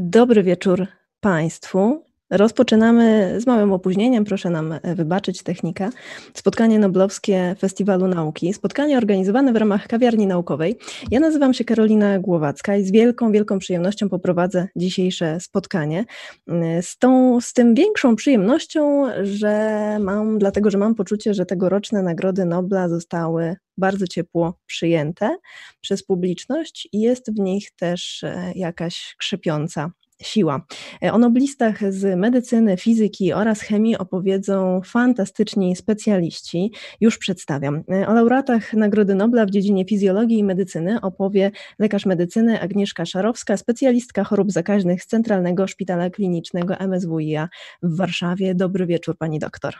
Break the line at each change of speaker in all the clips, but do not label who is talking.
Dobry wieczór Państwu. Rozpoczynamy z małym opóźnieniem, proszę nam e, wybaczyć technikę. Spotkanie Noblowskie Festiwalu Nauki. Spotkanie organizowane w ramach kawiarni naukowej. Ja nazywam się Karolina Głowacka i z wielką, wielką przyjemnością poprowadzę dzisiejsze spotkanie. E, z, tą, z tym większą przyjemnością, że mam, dlatego że mam poczucie, że tegoroczne Nagrody Nobla zostały bardzo ciepło przyjęte przez publiczność i jest w nich też e, jakaś krzepiąca siła. E, o noblistach z medycyny, fizyki oraz chemii opowiedzą fantastyczni specjaliści. Już przedstawiam. E, o laureatach Nagrody Nobla w dziedzinie fizjologii i medycyny opowie lekarz medycyny Agnieszka Szarowska, specjalistka chorób zakaźnych z Centralnego Szpitala Klinicznego MSWiA w Warszawie. Dobry wieczór, pani doktor.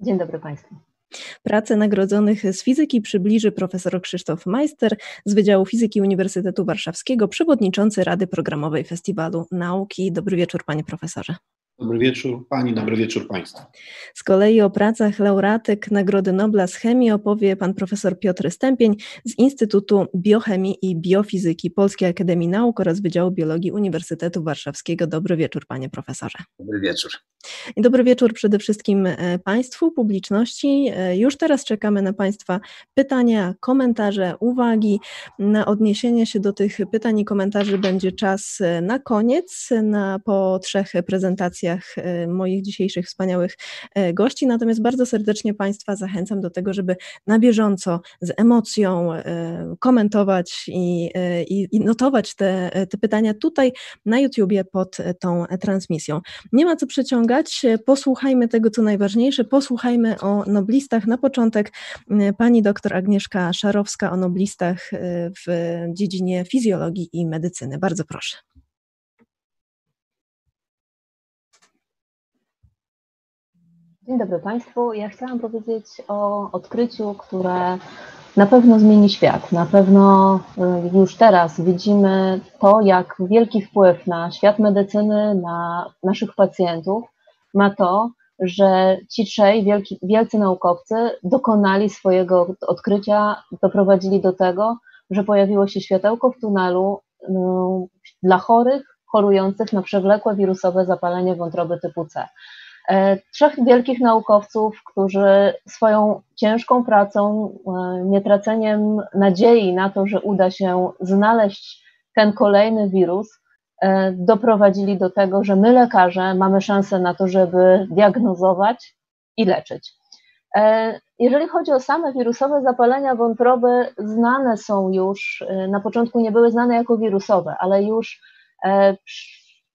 Dzień dobry Państwu.
Pracę nagrodzonych z fizyki przybliży profesor Krzysztof Majster z Wydziału Fizyki Uniwersytetu Warszawskiego, przewodniczący Rady Programowej Festiwalu Nauki. Dobry wieczór, panie profesorze.
Dobry wieczór Pani, dobry wieczór Państwu.
Z kolei o pracach laureatek Nagrody Nobla z chemii opowie pan profesor Piotr Stępień z Instytutu Biochemii i Biofizyki Polskiej Akademii Nauk oraz Wydziału Biologii Uniwersytetu Warszawskiego. Dobry wieczór panie profesorze.
Dobry wieczór.
I dobry wieczór przede wszystkim e, Państwu, publiczności. E, już teraz czekamy na Państwa pytania, komentarze, uwagi. Na odniesienie się do tych pytań i komentarzy będzie czas e, na koniec, na po trzech prezentacjach E, moich dzisiejszych wspaniałych e, gości. Natomiast bardzo serdecznie Państwa zachęcam do tego, żeby na bieżąco z emocją e, komentować i, i, i notować te, te pytania tutaj na YouTubie pod tą transmisją. Nie ma co przeciągać, posłuchajmy tego, co najważniejsze, posłuchajmy o noblistach. Na początek pani doktor Agnieszka Szarowska o noblistach w dziedzinie fizjologii i medycyny. Bardzo proszę.
Dzień dobry Państwu. Ja chciałam powiedzieć o odkryciu, które na pewno zmieni świat. Na pewno y, już teraz widzimy to, jak wielki wpływ na świat medycyny, na naszych pacjentów ma to, że ci trzej wielki, wielcy naukowcy dokonali swojego odkrycia, doprowadzili do tego, że pojawiło się światełko w tunelu no, dla chorych, chorujących na przewlekłe wirusowe zapalenie wątroby typu C. E, trzech wielkich naukowców, którzy swoją ciężką pracą, e, nietraceniem nadziei na to, że uda się znaleźć ten kolejny wirus, e, doprowadzili do tego, że my lekarze mamy szansę na to, żeby diagnozować i leczyć. Jeżeli chodzi o same wirusowe zapalenia wątroby, znane są już, na początku nie były znane jako wirusowe, ale już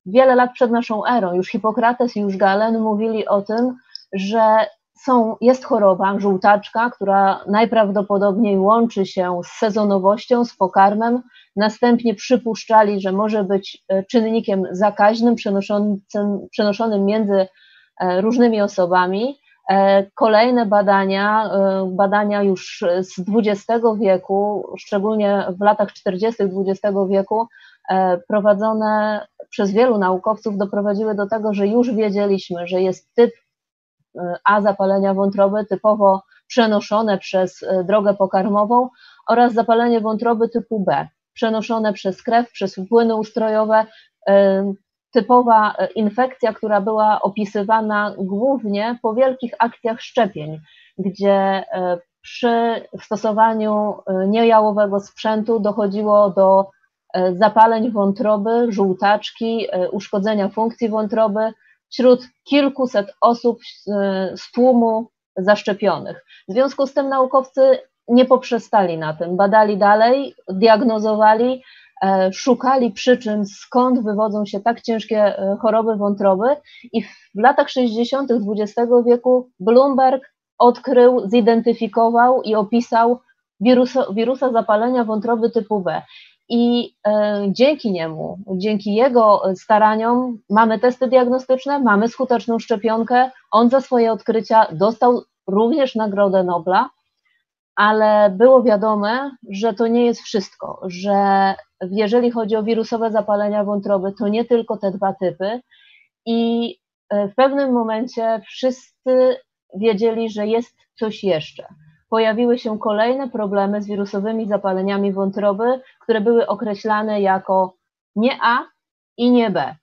wiele lat przed naszą erą, już Hipokrates i już Galen mówili o tym, że są, jest choroba, żółtaczka, która najprawdopodobniej łączy się z sezonowością, z pokarmem. Następnie przypuszczali, że może być e, czynnikiem zakaźnym, przenoszonym między e, różnymi osobami. E, kolejne badania, badania już z XX wieku, szczególnie w latach 40. XX wieku, prowadzone przez wielu naukowców doprowadziły do tego, że już wiedzieliśmy, że jest typ e, A zapalenia wątroby typowo przenoszone przez e, drogę pokarmową oraz zapalenie wątroby typu B przenoszone przez krew, przez płyny ustrojowe, e, typowa infekcja, która była opisywana głównie po wielkich akcjach szczepień, gdzie przy stosowaniu niejałowego sprzętu dochodziło do zapaleń wątroby, żółtaczki, e, uszkodzenia funkcji wątroby wśród kilkuset osób z tłumu zaszczepionych. W związku z tym naukowcy nie poprzestali na tym, badali dalej, diagnozowali, e, szukali przyczyn, skąd wywodzą się tak ciężkie choroby wątroby i w latach 60. XX wieku Bloomberg odkrył, zidentyfikował i opisał wirusa, wirusa zapalenia wątroby typu B. I e, dzięki niemu, dzięki jego staraniom mamy testy diagnostyczne, mamy skuteczną szczepionkę. On za swoje odkrycia dostał również Nagrodę Nobla, ale było wiadome, że to nie jest wszystko, że jeżeli chodzi o wirusowe zapalenia wątroby, to nie tylko te dwa typy. I e, w pewnym momencie wszyscy wiedzieli, że jest coś jeszcze pojawiły się kolejne problemy z wirusowymi zapaleniami wątroby, które były określane jako nie A, i nie B.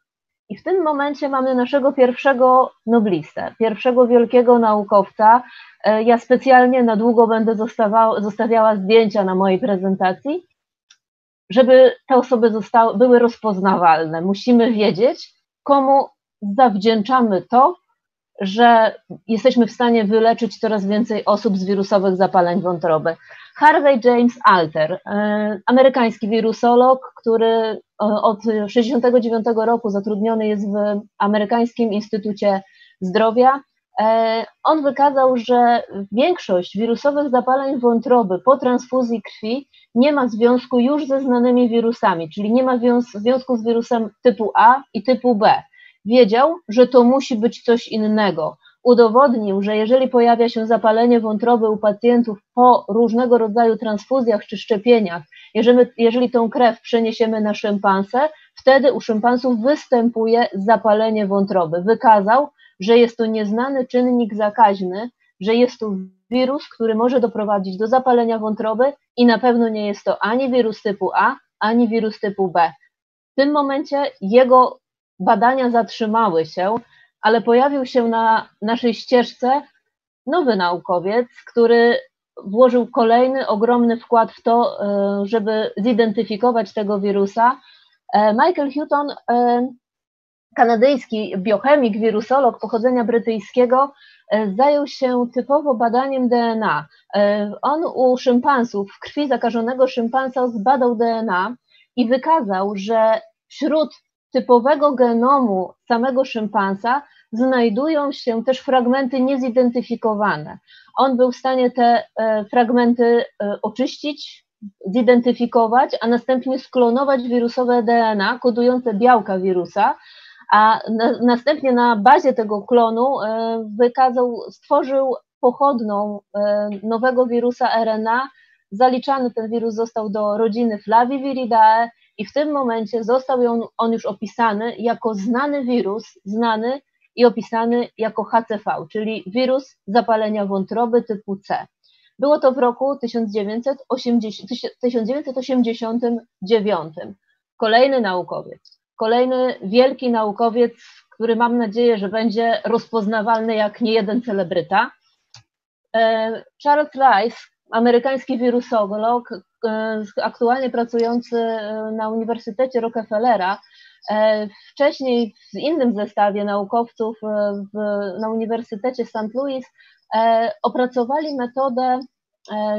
I w tym momencie mamy naszego pierwszego noblistę, pierwszego wielkiego naukowca. E, ja specjalnie na długo będę zostawiała zdjęcia na mojej prezentacji, żeby te osoby zostały, były rozpoznawalne. Musimy wiedzieć, komu zawdzięczamy to, że jesteśmy w stanie wyleczyć coraz więcej osób z wirusowych zapaleń wątroby. Harvey James Alter, e, amerykański wirusolog, który e, od 1969 roku zatrudniony jest w Amerykańskim Instytucie Zdrowia. E, on wykazał, że większość wirusowych zapaleń wątroby po transfuzji krwi nie ma związku już ze znanymi wirusami, czyli nie ma związku z wirusem typu A i typu B. Wiedział, że to musi być coś innego udowodnił, że jeżeli pojawia się zapalenie wątroby u pacjentów po różnego rodzaju transfuzjach czy szczepieniach, jeżeli, jeżeli tą krew przeniesiemy na szympansę, wtedy u szympansów występuje zapalenie wątroby. Wykazał, że jest to nieznany czynnik zakaźny, że jest to wirus, który może doprowadzić do zapalenia wątroby i na pewno nie jest to ani wirus typu A, ani wirus typu B. W tym momencie jego badania zatrzymały się, ale pojawił się na naszej ścieżce nowy naukowiec, który włożył kolejny ogromny wkład w to, e, żeby zidentyfikować tego wirusa. E, Michael Hutton, e, kanadyjski biochemik, wirusolog pochodzenia brytyjskiego, zajął się typowo badaniem DNA. On u szympansów, w krwi zakażonego szympansa zbadał DNA i wykazał, że wśród typowego genomu samego szympansa znajdują się też fragmenty niezidentyfikowane. On był w stanie te e, fragmenty e, oczyścić, zidentyfikować, a następnie sklonować wirusowe DNA kodujące białka wirusa, a na, następnie na bazie tego klonu e, wykazał, stworzył pochodną nowego wirusa RNA. Zaliczany ten wirus został do rodziny Flaviviridae, i w tym momencie został on, on już opisany jako znany wirus, znany i opisany jako HCV, czyli wirus zapalenia wątroby typu C. Było to w roku 1980, 1989. Kolejny naukowiec, kolejny wielki naukowiec, który mam nadzieję, że będzie rozpoznawalny jak nie jeden celebryta. E, Charles Rice, amerykański wirusolog, E, aktualnie pracujący e, na Uniwersytecie Rockefellera, e, wcześniej w innym zestawie naukowców w, na Uniwersytecie St. Louis opracowali metodę,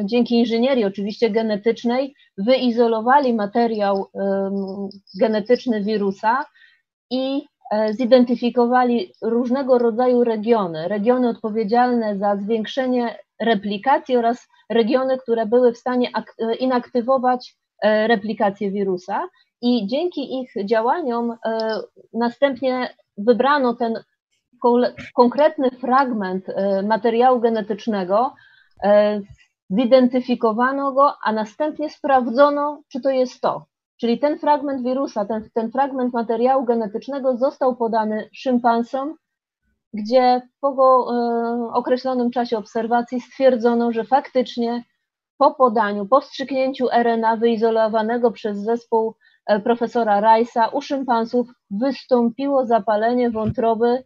dzięki inżynierii oczywiście genetycznej, wyizolowali materiał genetyczny wirusa i zidentyfikowali różnego rodzaju regiony, regiony odpowiedzialne za zwiększenie replikacji oraz regiony, które były w stanie inaktywować e, replikację wirusa i dzięki ich działaniom e, następnie wybrano ten konkretny fragment e, materiału genetycznego, zidentyfikowano go, a następnie sprawdzono, czy to jest to. Czyli ten fragment wirusa, ten, ten fragment materiału genetycznego został podany szympansom gdzie po e, określonym czasie obserwacji stwierdzono, że faktycznie po podaniu, po wstrzyknięciu RNA wyizolowanego przez zespół e, profesora Rice'a u szympansów wystąpiło zapalenie wątroby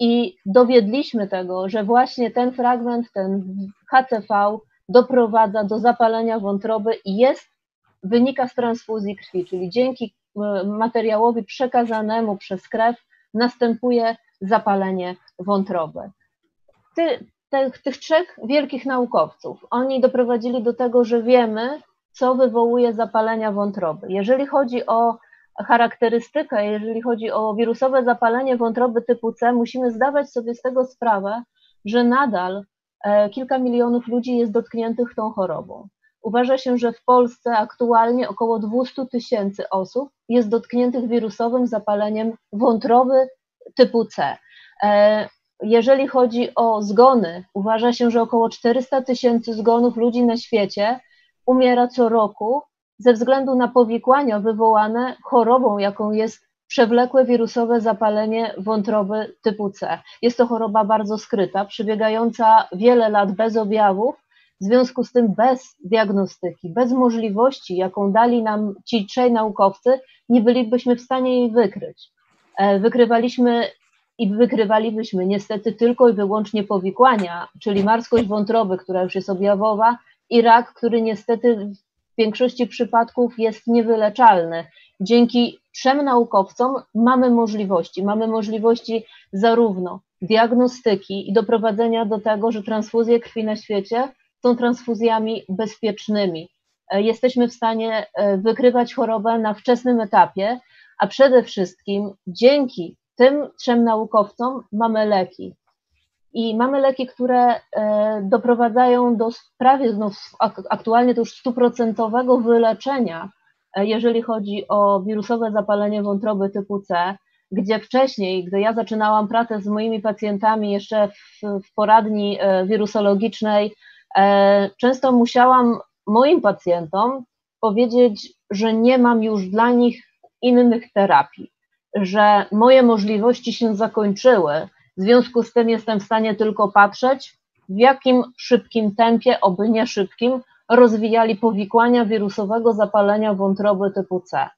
i dowiedliśmy tego, że właśnie ten fragment, ten HCV doprowadza do zapalenia wątroby i jest, wynika z transfuzji krwi, czyli dzięki e, materiałowi przekazanemu przez krew następuje zapalenie wątroby. Ty, te, tych trzech wielkich naukowców, oni doprowadzili do tego, że wiemy, co wywołuje zapalenia wątroby. Jeżeli chodzi o charakterystykę, jeżeli chodzi o wirusowe zapalenie wątroby typu C, musimy zdawać sobie z tego sprawę, że nadal e, kilka milionów ludzi jest dotkniętych tą chorobą. Uważa się, że w Polsce aktualnie około 200 tysięcy osób jest dotkniętych wirusowym zapaleniem wątroby typu C. E, jeżeli chodzi o zgony, uważa się, że około 400 tysięcy zgonów ludzi na świecie umiera co roku ze względu na powikłania wywołane chorobą, jaką jest przewlekłe wirusowe zapalenie wątroby typu C. Jest to choroba bardzo skryta, przebiegająca wiele lat bez objawów W związku z tym bez diagnostyki, bez możliwości, jaką dali nam ci trzej naukowcy, nie bylibyśmy w stanie jej wykryć. E, wykrywaliśmy i wykrywalibyśmy niestety tylko i wyłącznie powikłania, czyli marskość wątroby, która już jest objawowa, i rak, który niestety w większości przypadków jest niewyleczalny. Dzięki trzem naukowcom mamy możliwości, mamy możliwości zarówno diagnostyki i doprowadzenia do tego, że transfuzje krwi na świecie są transfuzjami bezpiecznymi. E, jesteśmy w stanie e, wykrywać chorobę na wczesnym etapie, a przede wszystkim dzięki tym trzem naukowcom mamy leki. I mamy leki, które e, doprowadzają do prawie, no, aktualnie to już stuprocentowego wyleczenia, jeżeli chodzi o wirusowe zapalenie wątroby typu C, gdzie wcześniej, gdy ja zaczynałam pracę z moimi pacjentami jeszcze w, w poradni wirusologicznej, często musiałam moim pacjentom powiedzieć, że nie mam już dla nich innych terapii, że moje możliwości się zakończyły. W związku z tym jestem w stanie tylko patrzeć, w jakim szybkim tempie, oby nie szybkim, rozwijali powikłania wirusowego zapalenia wątroby typu C.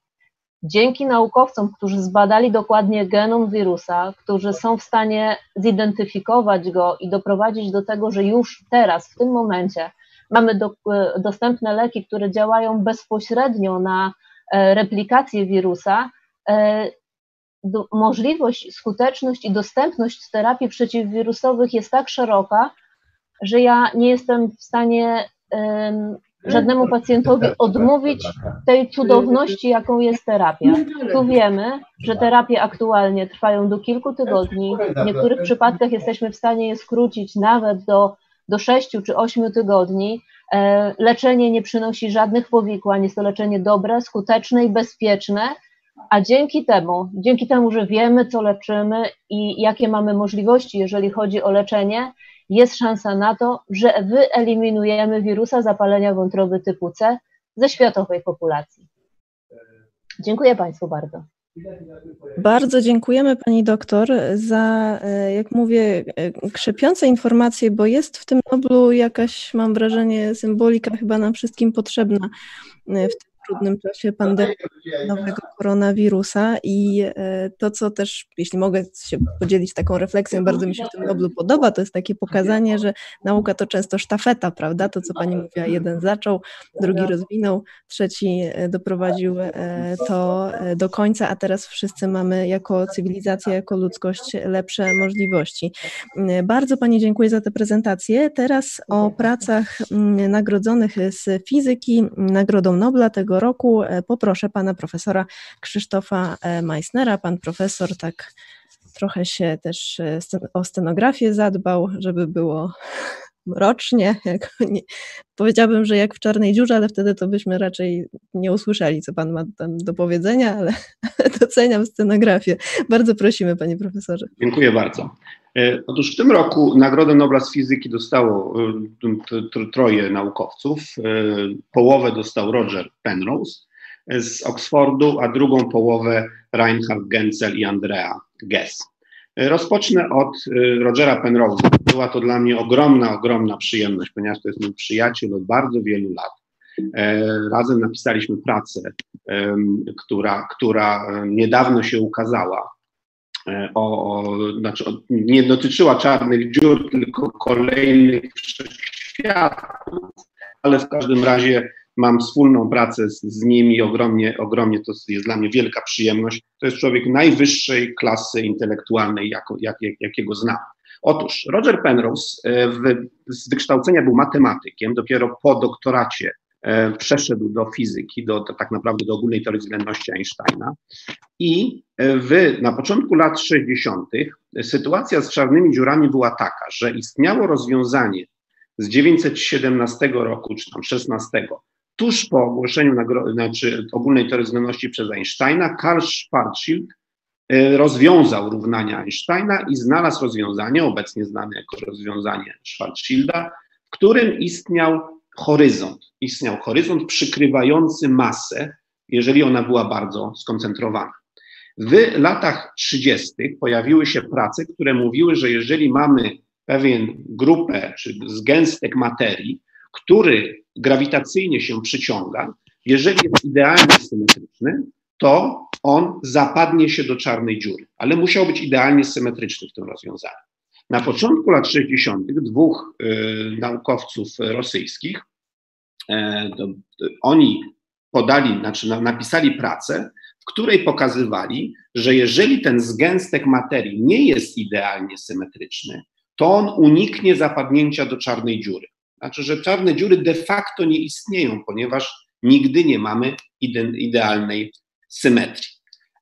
Dzięki naukowcom, którzy zbadali dokładnie genom wirusa, którzy są w stanie zidentyfikować go i doprowadzić do tego, że już teraz, w tym momencie, mamy do, dostępne leki, które działają bezpośrednio na e, replikację wirusa, e, do, możliwość, skuteczność i dostępność terapii przeciwwirusowych jest tak szeroka, że ja nie jestem w stanie żadnemu pacjentowi odmówić tej cudowności, jaką jest terapia. Tu wiemy, że terapie aktualnie trwają do kilku tygodni. W niektórych przypadkach jesteśmy w stanie je skrócić nawet do, do 6 czy 8 tygodni. E, leczenie nie przynosi żadnych powikłań, jest to leczenie dobre, skuteczne i bezpieczne. A dzięki temu, dzięki temu, że wiemy, co leczymy i jakie mamy możliwości, jeżeli chodzi o leczenie, jest szansa na to, że wyeliminujemy wirusa zapalenia wątroby typu C ze światowej populacji. Dziękuję Państwu bardzo.
Bardzo dziękujemy Pani doktor za, e, jak mówię, e, krzepiące informacje, bo jest w tym Noblu jakaś, mam wrażenie, symbolika chyba nam wszystkim potrzebna e, w tym trudnym czasie pandemii nowego koronawirusa i e, to, co też, jeśli mogę się podzielić taką refleksją, bardzo mi się w tym Noblu podoba, to jest takie pokazanie, że nauka to często sztafeta, prawda? To, co pani mówiła, jeden zaczął, drugi rozwinął, trzeci e, doprowadził e, to do końca, a teraz wszyscy mamy jako cywilizacja, jako ludzkość lepsze możliwości. Bardzo pani dziękuję za tę prezentację. Teraz o pracach nagrodzonych z fizyki Nagrodą Nobla tego roku e, poproszę pana profesora Krzysztofa e, Meissnera. Pan profesor tak trochę się też e, o scenografię zadbał, żeby było rocznie. Jak, nie, że jak w czarnej dziurze, ale wtedy to byśmy raczej nie usłyszeli, co pan ma tam do powiedzenia, ale doceniam scenografię. Bardzo prosimy, panie profesorze.
Dziękuję bardzo. Otóż w tym roku Nagrodę Nobla z fizyki dostało troje naukowców. Połowę dostał Roger Penrose z Oxfordu, a drugą połowę Reinhard Genzel i Andrea Gess. Rozpocznę od Rogera Penrose. Była to dla mnie ogromna, ogromna przyjemność, ponieważ to jest mój przyjaciel od bardzo wielu lat. Razem napisaliśmy pracę, która, która niedawno się ukazała E, o, o, znaczy nie dotyczyła czarnych dziur, tylko kolejnych światów, ale w każdym razie mam wspólną pracę z, z nimi, ogromnie, ogromnie to jest dla mnie wielka przyjemność. To jest człowiek najwyższej klasy intelektualnej, jako, jak, jak, jakiego znam. Otóż Roger Penrose e, w, z wykształcenia był matematykiem, dopiero po doktoracie E, przeszedł do fizyki, do, do, tak naprawdę do ogólnej teorii względności Einsteina. I e, w, na początku lat 60. sytuacja z czarnymi dziurami była taka, że istniało rozwiązanie z 917 roku, czy tam 16, tuż po ogłoszeniu nagro, znaczy ogólnej teorii względności przez Einsteina, Karl Schwarzschild e, rozwiązał równania Einsteina i znalazł rozwiązanie, obecnie znane jako rozwiązanie Schwarzschilda, w którym istniał horyzont. Istniał horyzont przykrywający masę, jeżeli ona była bardzo skoncentrowana. W latach 30. pojawiły się prace, które mówiły, że jeżeli mamy pewien grupę czy zgęstek materii, który grawitacyjnie się przyciąga, jeżeli jest idealnie symetryczny, to on zapadnie się do czarnej dziury, ale musiał być idealnie symetryczny w tym rozwiązaniu. Na początku lat 60. dwóch y, naukowców rosyjskich, oni podali, znaczy napisali pracę, w której pokazywali, że jeżeli ten zgęstek materii nie jest idealnie symetryczny, to on uniknie zapadnięcia do czarnej dziury. Znaczy, że czarne dziury de facto nie istnieją, ponieważ nigdy nie mamy ide idealnej symetrii.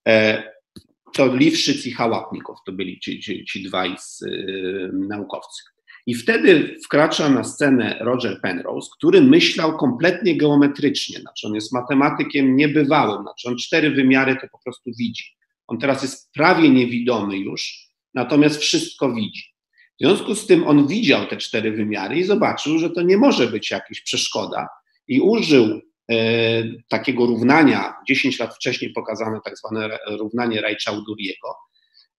E, to Liwszyc i Hałapnikow to byli ci, ci, ci dwaj z, y, naukowcy. I wtedy wkracza na scenę Roger Penrose, który myślał kompletnie geometrycznie. Znaczy on jest matematykiem niebywałym, znaczy on cztery wymiary to po prostu widzi. On teraz jest prawie niewidomy już, natomiast wszystko widzi. W związku z tym on widział te cztery wymiary i zobaczył, że to nie może być jakaś przeszkoda i użył e, takiego równania, 10 lat wcześniej pokazane tak zwane równanie Rajchauduriego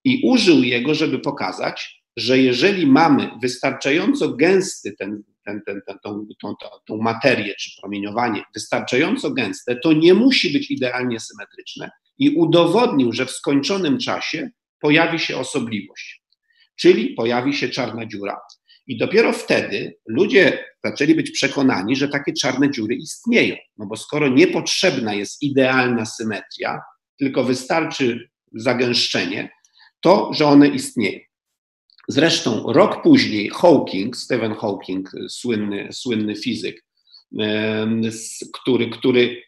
i użył jego, żeby pokazać, że jeżeli mamy wystarczająco gęsty ten, ten, ten, ten, tą, tą, tą, tą materię czy promieniowanie, wystarczająco gęste, to nie musi być idealnie symetryczne i udowodnił, że w skończonym czasie pojawi się osobliwość, czyli pojawi się czarna dziura. I dopiero wtedy ludzie zaczęli być przekonani, że takie czarne dziury istnieją. No bo skoro niepotrzebna jest idealna symetria, tylko wystarczy zagęszczenie, to że one istnieją. Zresztą rok później Hawking, Stephen Hawking, słynny, słynny fizyk, który, który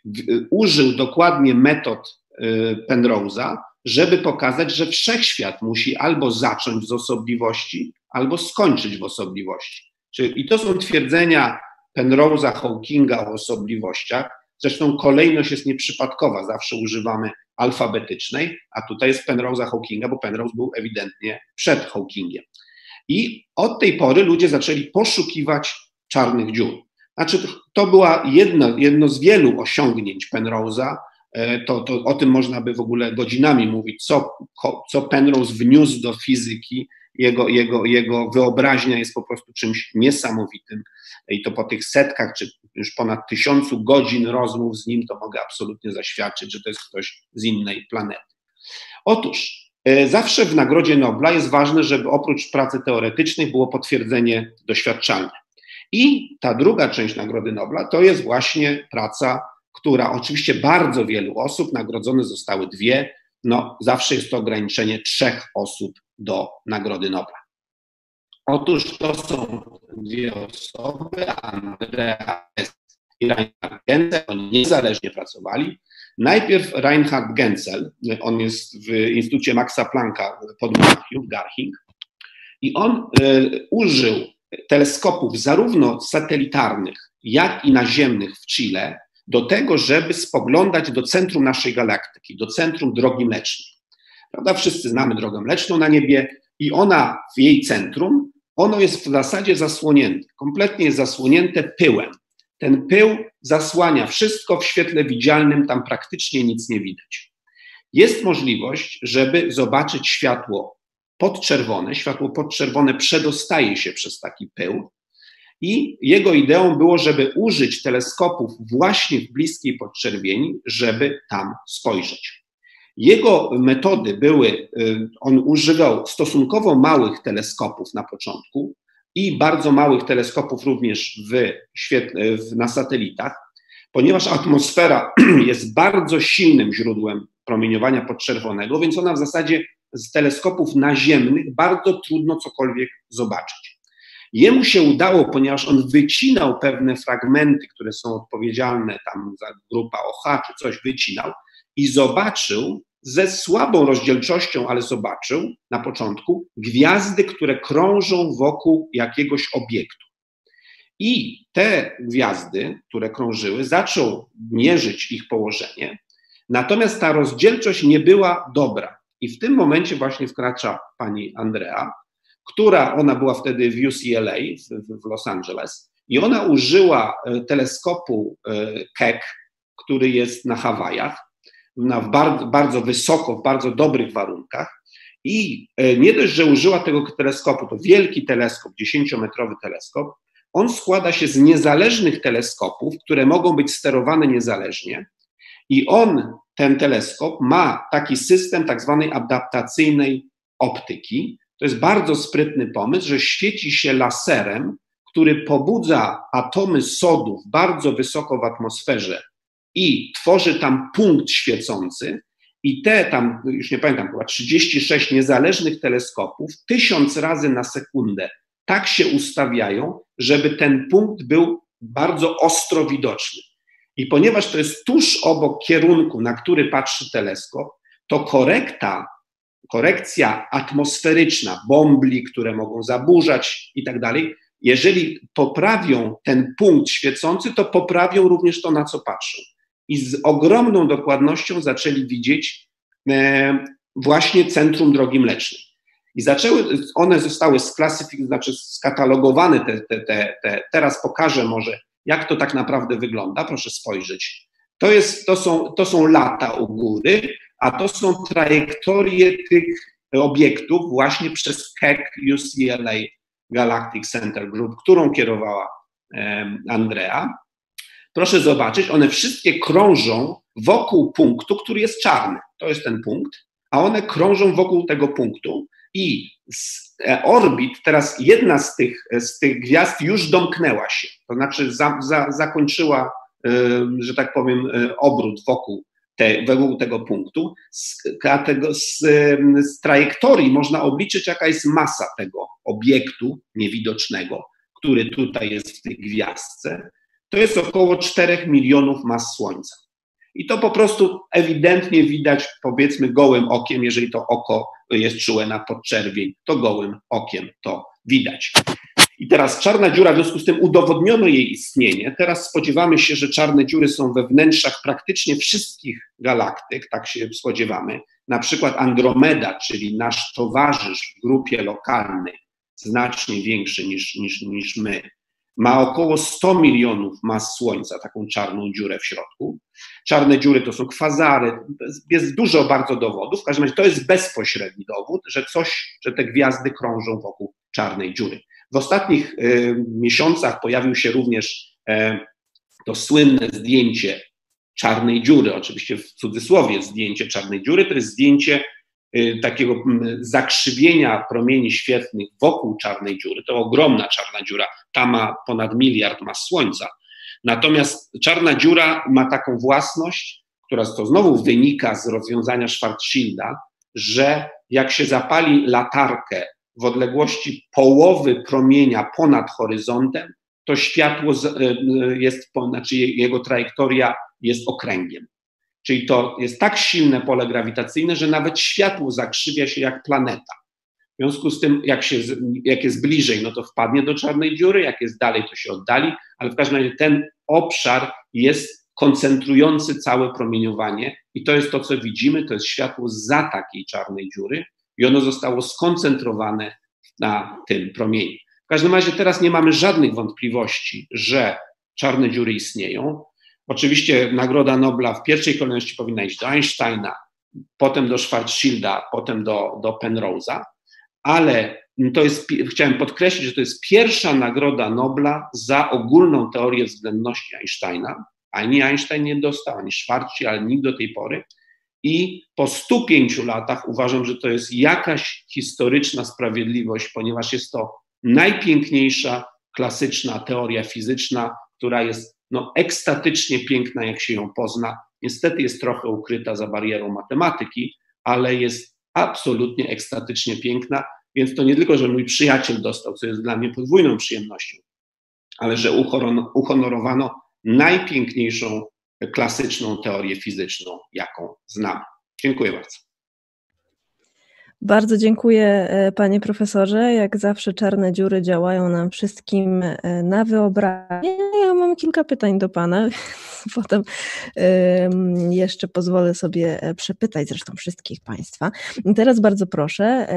użył dokładnie metod Penrose'a, żeby pokazać, że wszechświat musi albo zacząć z osobliwości, albo skończyć w osobliwości. I to są twierdzenia Penrose'a, Hawkinga o osobliwościach. Zresztą kolejność jest nieprzypadkowa, zawsze używamy alfabetycznej, a tutaj jest Penrose'a Hawkinga, bo Penrose był ewidentnie przed Hawkingiem. I od tej pory ludzie zaczęli poszukiwać czarnych dziur. Znaczy, to była jedno, jedno z wielu osiągnięć Penrose'a. E, to, to o tym można by w ogóle godzinami mówić, co, co Penrose wniósł do fizyki. Jego, jego, jego wyobraźnia jest po prostu czymś niesamowitym. I to po tych setkach, czy już ponad tysiącu godzin rozmów z nim, to mogę absolutnie zaświadczyć, że to jest ktoś z innej planety. Otóż E, zawsze w Nagrodzie Nobla jest ważne, żeby oprócz pracy teoretycznej było potwierdzenie doświadczalne. I ta druga część Nagrody Nobla to jest właśnie praca, która oczywiście bardzo wielu osób, nagrodzone zostały dwie, no zawsze jest to ograniczenie trzech osób do Nagrody Nobla. Otóż to są dwie osoby, Andrea i Reinhard Genzel, oni niezależnie pracowali. Najpierw Reinhard Genzel, on jest w Instytucie Maxa Plancka pod Monachium, Garching, i on y, użył teleskopów zarówno satelitarnych, jak i naziemnych w Chile do tego, żeby spoglądać do centrum naszej galaktyki, do centrum Drogi Mlecznej. Prawda? Wszyscy znamy Drogę Mleczną na niebie i ona w jej centrum, ono jest w zasadzie zasłonięte, kompletnie jest zasłonięte pyłem. Ten pył zasłania wszystko w świetle widzialnym, tam praktycznie nic nie widać. Jest możliwość, żeby zobaczyć światło podczerwone. Światło podczerwone przedostaje się przez taki pył. I jego ideą było, żeby użyć teleskopów właśnie w bliskiej podczerwieni, żeby tam spojrzeć. Jego metody były, y, on używał stosunkowo małych teleskopów na początku, i bardzo małych teleskopów również w świetle, w, na satelitach, ponieważ atmosfera jest bardzo silnym źródłem promieniowania podczerwonego, więc ona w zasadzie z teleskopów naziemnych bardzo trudno cokolwiek zobaczyć. Jemu się udało, ponieważ on wycinał pewne fragmenty, które są odpowiedzialne tam za grupa OH czy coś, wycinał i zobaczył ze słabą rozdzielczością, ale zobaczył na początku gwiazdy, które krążą wokół jakiegoś obiektu. I te gwiazdy, które krążyły, zaczął mierzyć ich położenie, natomiast ta rozdzielczość nie była dobra. I w tym momencie właśnie wkracza pani Andrea, która, ona była wtedy w UCLA, w, w Los Angeles, i ona użyła e, teleskopu e, Keck, który jest na Hawajach, na bardzo, bardzo wysoko, w bardzo dobrych warunkach. I e, nie dość, że użyła tego teleskopu, to wielki teleskop, 10-metrowy teleskop, on składa się z niezależnych teleskopów, które mogą być sterowane niezależnie, i on, ten teleskop, ma taki system tak zwanej adaptacyjnej optyki. To jest bardzo sprytny pomysł, że świeci się laserem, który pobudza atomy sodów bardzo wysoko w atmosferze i tworzy tam punkt świecący. I te tam, już nie pamiętam, chyba 36 niezależnych teleskopów, tysiąc razy na sekundę tak się ustawiają, żeby ten punkt był bardzo ostro widoczny. I ponieważ to jest tuż obok kierunku, na który patrzy teleskop, to korekta, korekcja atmosferyczna, bombli, które mogą zaburzać i tak dalej, jeżeli poprawią ten punkt świecący, to poprawią również to, na co patrzą. I z ogromną dokładnością zaczęli widzieć e, właśnie centrum drogi mlecznej. I zaczęły, one zostały sklasyfikowane, znaczy skatalogowane, te, te, te, te, teraz pokażę może, jak to tak naprawdę wygląda, proszę spojrzeć. To, jest, to, są, to są lata u góry, a to są trajektorie tych obiektów właśnie przez Keck UCLA Galactic Center Group, którą kierowała Andrea. Proszę zobaczyć, one wszystkie krążą wokół punktu, który jest czarny. To jest ten punkt, a one krążą wokół tego punktu i z e, orbit, teraz jedna z tych, z tych gwiazd już domknęła się, to znaczy za, za, zakończyła, że tak powiem, e, obrót wokół, te, wokół tego punktu. Z, z, z trajektorii można obliczyć, jaka jest masa tego obiektu niewidocznego, który tutaj jest w tej gwiazdce. To jest około 4 milionów mas Słońca. I to po prostu ewidentnie widać, powiedzmy, gołym okiem, jeżeli to oko jest czułe na podczerwień, to gołym okiem to widać. I teraz czarna dziura, w związku z tym udowodniono jej istnienie. Teraz spodziewamy się, że czarne dziury są we wnętrzach praktycznie wszystkich galaktyk, tak się spodziewamy. Na przykład Andromeda, czyli nasz towarzysz w grupie lokalnej, znacznie większy niż, niż, niż my, ma około 100 milionów mas Słońca, taką czarną dziurę w środku. Czarne dziury to są kwazary, jest dużo bardzo dowodów. W każdym razie to jest bezpośredni dowód, że coś, że te gwiazdy krążą wokół czarnej dziury. W ostatnich y, miesiącach pojawił się również y, to słynne zdjęcie czarnej dziury, oczywiście w cudzysłowie zdjęcie czarnej dziury, to jest zdjęcie Y, takiego zakrzywienia promieni świetlnych wokół czarnej dziury. To ogromna czarna dziura, ta ma ponad miliard mas Słońca. Natomiast czarna dziura ma taką własność, która to znowu wynika z rozwiązania Schwarzschilda, że jak się zapali latarkę w odległości połowy promienia ponad horyzontem, to światło y, y, jest, znaczy jego trajektoria jest okręgiem. Czyli to jest tak silne pole grawitacyjne, że nawet światło zakrzywia się jak planeta. W związku z tym, jak, się, jak jest bliżej, no to wpadnie do czarnej dziury, jak jest dalej, to się oddali, ale w każdym razie ten obszar jest koncentrujący całe promieniowanie i to jest to, co widzimy, to jest światło za takiej czarnej dziury i ono zostało skoncentrowane na tym promieniu. W każdym razie teraz nie mamy żadnych wątpliwości, że czarne dziury istnieją. Oczywiście Nagroda Nobla w pierwszej kolejności powinna iść do Einsteina, potem do Schwarzschilda, potem do, do Penrose'a, ale to jest, chciałem podkreślić, że to jest pierwsza Nagroda Nobla za ogólną teorię względności Einsteina. Ani Einstein nie dostał, ani Schwarzschild, nikt do tej pory. I po 105 latach uważam, że to jest jakaś historyczna sprawiedliwość, ponieważ jest to najpiękniejsza klasyczna teoria fizyczna, która jest no, ekstatycznie piękna, jak się ją pozna. Niestety jest trochę ukryta za barierą matematyki, ale jest absolutnie ekstatycznie piękna, więc to nie tylko, że mój przyjaciel dostał, co jest dla mnie podwójną przyjemnością, ale że uhonorowano najpiękniejszą klasyczną teorię fizyczną, jaką znam. Dziękuję bardzo.
Bardzo dziękuję, e, panie profesorze. Jak zawsze czarne dziury działają nam wszystkim e, na wyobraźnię. Ja mam kilka pytań do pana. Potem jeszcze pozwolę sobie e, przepytać zresztą wszystkich państwa. Teraz bardzo proszę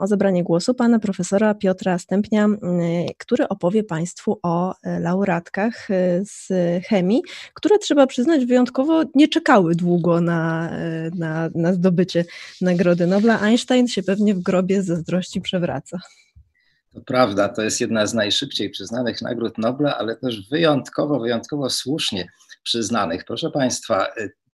o zabranie głosu pana profesora Piotra Stępnia, który opowie państwu o laureatkach z chemii, które trzeba przyznać wyjątkowo nie czekały długo na, na, na zdobycie Nagrody Nobla. Einstein się pewnie w grobie z zazdrości przewraca.
To prawda, to jest jedna z najszybciej przyznanych nagród Nobla, ale też wyjątkowo, wyjątkowo słusznie przyznanych. Proszę Państwa,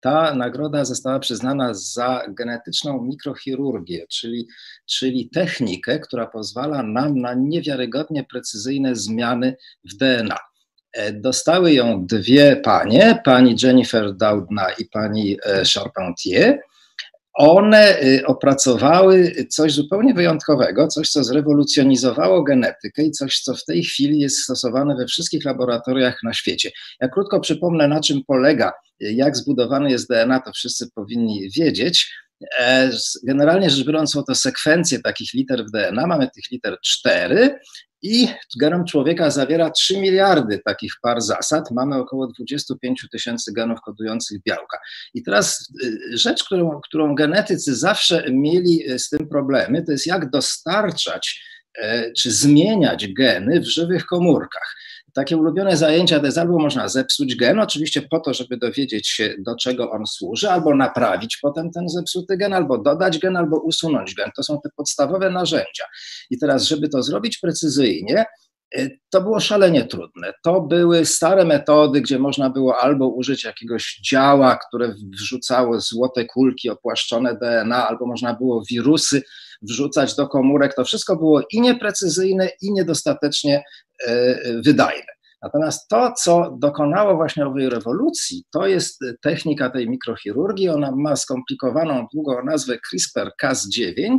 ta nagroda została przyznana za genetyczną mikrochirurgię, czyli, czyli technikę, która pozwala nam na niewiarygodnie precyzyjne zmiany w DNA. E, dostały ją dwie panie, pani Jennifer Doudna i pani e, Charpentier one y, opracowały coś zupełnie wyjątkowego, coś, co zrewolucjonizowało genetykę i coś, co w tej chwili jest stosowane we wszystkich laboratoriach na świecie. Ja krótko przypomnę, na czym polega, jak zbudowane jest DNA, to wszyscy powinni wiedzieć. E, generalnie rzecz biorąc, są to sekwencje takich liter w DNA. Mamy tych liter cztery i genom człowieka zawiera 3 miliardy takich par zasad. Mamy około 25 tysięcy genów kodujących białka. I teraz y, rzecz, którą, którą genetycy zawsze mieli y, z tym problemy, to jest jak dostarczać e, czy zmieniać geny w żywych komórkach takie ulubione zajęcia to jest albo można zepsuć gen, oczywiście po to, żeby dowiedzieć się, do czego on służy, albo naprawić potem ten zepsuty gen, albo dodać gen, albo usunąć gen. To są te podstawowe narzędzia. I teraz, żeby to zrobić precyzyjnie, y, to było szalenie trudne. To były stare metody, gdzie można było albo użyć jakiegoś działa, które wrzucało złote kulki opłaszczone DNA, albo można było wirusy wrzucać do komórek. To wszystko było i nieprecyzyjne, i niedostatecznie e, wydajne. Natomiast to, co dokonało właśnie owej rewolucji, to jest technika tej mikrochirurgii. Ona ma skomplikowaną, długą nazwę CRISPR-Cas9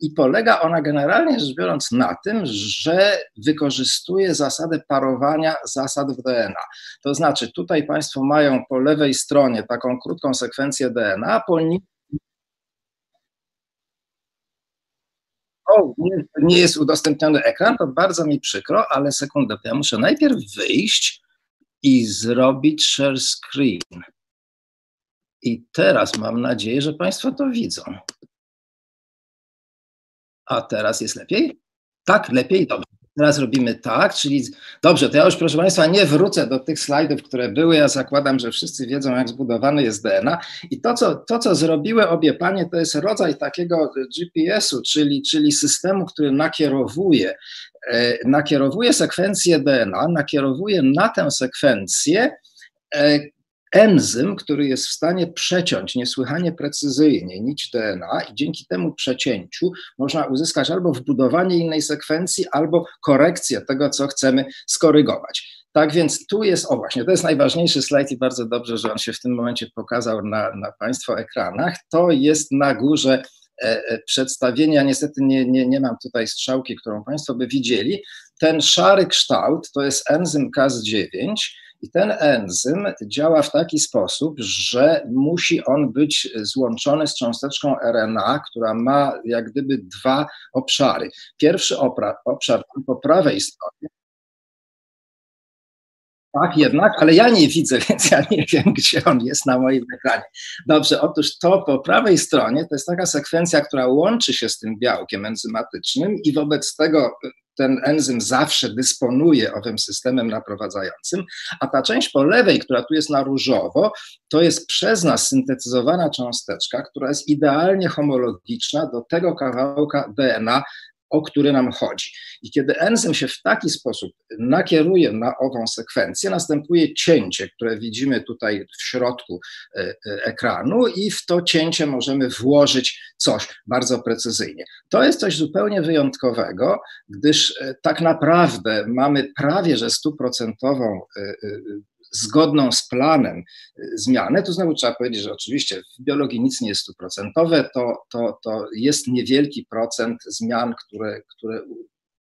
i polega ona generalnie rzecz biorąc na tym, że wykorzystuje zasadę parowania zasad w DNA. To znaczy, tutaj Państwo mają po lewej stronie taką krótką sekwencję DNA, po o, nie, nie jest udostępniony ekran, to bardzo mi przykro, ale sekundę, ja muszę najpierw wyjść i zrobić share screen. I teraz mam nadzieję, że Państwo to widzą. A teraz jest lepiej? Tak, lepiej, dobrze. Teraz robimy tak, czyli dobrze, to ja już proszę Państwa nie wrócę do tych slajdów, które były. Ja zakładam, że wszyscy wiedzą, jak zbudowany jest DNA. I to, co, to, co zrobiły obie panie, to jest rodzaj takiego GPS-u, czyli, czyli systemu, który nakierowuje, e, nakierowuje sekwencję DNA, nakierowuje na tę sekwencję e, enzym, który jest w stanie przeciąć niesłychanie precyzyjnie nić DNA i dzięki temu przecięciu można uzyskać albo wbudowanie innej sekwencji, albo korekcję tego, co chcemy skorygować. Tak więc tu jest, o właśnie, to jest najważniejszy slajd i bardzo dobrze, że on się w tym momencie pokazał na, na Państwa ekranach. To jest na górze e, e, przedstawienia, niestety nie, nie, nie mam tutaj strzałki, którą Państwo by widzieli. Ten szary kształt to jest enzym Cas9, i ten enzym działa w taki sposób, że musi on być złączony z cząsteczką RNA, która ma jak gdyby dwa obszary. Pierwszy obszar, obszar po prawej stronie tak, jednak, ale ja nie widzę, więc ja nie wiem, gdzie on jest na moim ekranie. Dobrze, otóż to po prawej stronie to jest taka sekwencja, która łączy się z tym białkiem enzymatycznym i wobec tego ten enzym zawsze dysponuje owym systemem naprowadzającym, a ta część po lewej, która tu jest na różowo, to jest przez nas syntetyzowana cząsteczka, która jest idealnie homologiczna do tego kawałka DNA, o który nam chodzi. I kiedy enzym się w taki sposób nakieruje na ową sekwencję, następuje cięcie, które widzimy tutaj w środku e, e, ekranu, i w to cięcie możemy włożyć coś bardzo precyzyjnie. To jest coś zupełnie wyjątkowego, gdyż e, tak naprawdę mamy prawie że stuprocentową zgodną z planem y, zmianę, to znowu trzeba powiedzieć, że oczywiście w biologii nic nie jest stuprocentowe, to, to, to jest niewielki procent zmian, które, które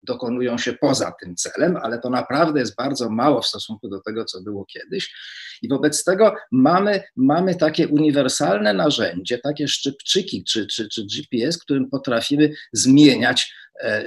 dokonują się poza tym celem, ale to naprawdę jest bardzo mało w stosunku do tego, co było kiedyś. I wobec tego mamy, mamy takie uniwersalne narzędzie, takie szczypczyki czy, czy, czy GPS, którym potrafimy zmieniać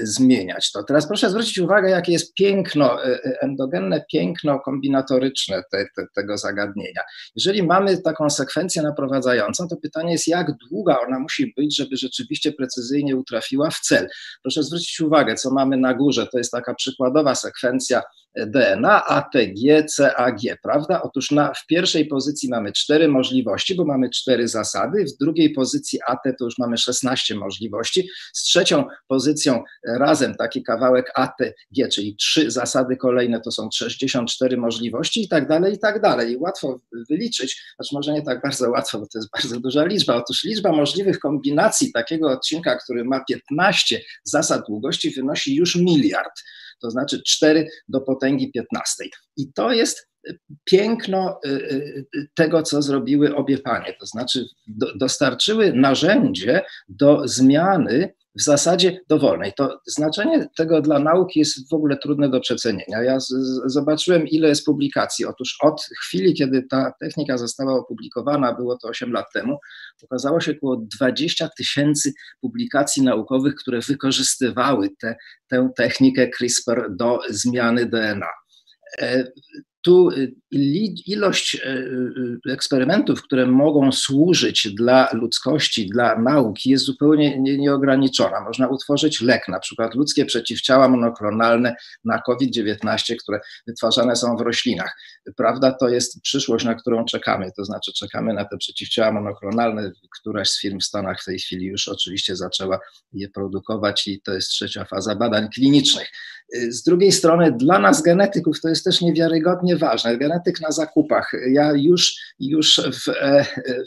zmieniać to. Teraz proszę zwrócić uwagę, jakie jest piękno, e, e, endogenne piękno kombinatoryczne te, te, tego zagadnienia. Jeżeli mamy taką sekwencję naprowadzającą, to pytanie jest, jak długa ona musi być, żeby rzeczywiście precyzyjnie utrafiła w cel. Proszę zwrócić uwagę, co mamy na górze, to jest taka przykładowa sekwencja DNA, ATG, CAG, prawda? Otóż na, w pierwszej pozycji mamy cztery możliwości, bo mamy cztery zasady, w drugiej pozycji AT to już mamy 16 możliwości, z trzecią pozycją razem taki kawałek ATG, czyli trzy zasady kolejne to są 64 możliwości i tak dalej, i tak dalej. I łatwo wyliczyć, znaczy może nie tak bardzo łatwo, bo to jest bardzo duża liczba. Otóż liczba możliwych kombinacji takiego odcinka, który ma 15 zasad długości wynosi już miliard to znaczy 4 do potęgi 15. I to jest piękno y, y, y, tego, co zrobiły obie panie, to znaczy dostarczyły narzędzie do zmiany w zasadzie dowolnej. To znaczenie tego dla nauki jest w ogóle trudne do przecenienia. Ja z, z, zobaczyłem, ile jest publikacji. Otóż od chwili, kiedy ta technika została opublikowana, było to 8 lat temu, okazało się około 20 tysięcy publikacji naukowych, które wykorzystywały te, tę technikę CRISPR do zmiany DNA. Tu y, ilość y, y, eksperymentów, które mogą służyć dla ludzkości, dla nauki, jest zupełnie nieograniczona. Można utworzyć lek, na przykład ludzkie przeciwciała monoklonalne na COVID-19, które wytwarzane są w roślinach. Prawda, to jest przyszłość, na którą czekamy, to znaczy czekamy na te przeciwciała monoklonalne. Któraś z firm w Stanach w tej chwili już oczywiście zaczęła je produkować i to jest trzecia faza badań klinicznych. Z drugiej strony, dla nas genetyków to jest też niewiarygodnie ważne. Genetyk na zakupach. Ja już, już w,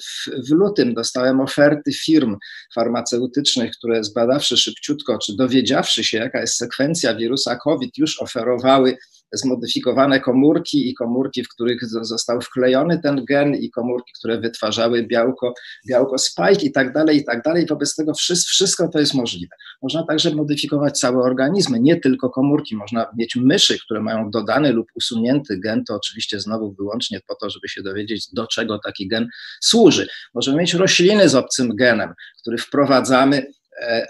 w, w lutym dostałem oferty firm farmaceutycznych, które zbadawszy szybciutko, czy dowiedziawszy się, jaka jest sekwencja wirusa COVID, już oferowały zmodyfikowane komórki i komórki, w których został wklejony ten gen i komórki, które wytwarzały białko, białko spike i tak dalej, i tak dalej. Wobec tego wszystko to jest możliwe. Można także modyfikować całe organizmy, nie tylko komórki. Można mieć myszy, które mają dodany lub usunięty gen, to oczywiście znowu wyłącznie po to, żeby się dowiedzieć, do czego taki gen służy. Możemy mieć rośliny z obcym genem, który wprowadzamy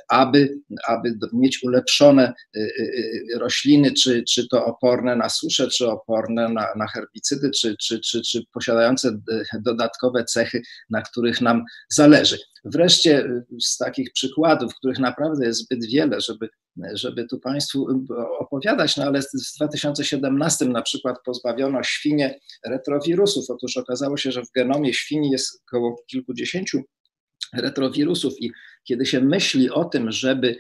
aby, aby mieć ulepszone e, e, rośliny, czy, czy to oporne na suszę, czy oporne na, na herbicydy, czy, czy, czy, czy posiadające dodatkowe cechy, na których nam zależy. Wreszcie z takich przykładów, których naprawdę jest zbyt wiele, żeby, żeby tu Państwu opowiadać, no ale w 2017 na przykład pozbawiono świnie retrowirusów. Otóż okazało się, że w genomie świni jest około kilkudziesięciu retrowirusów i kiedy się myśli o tym, żeby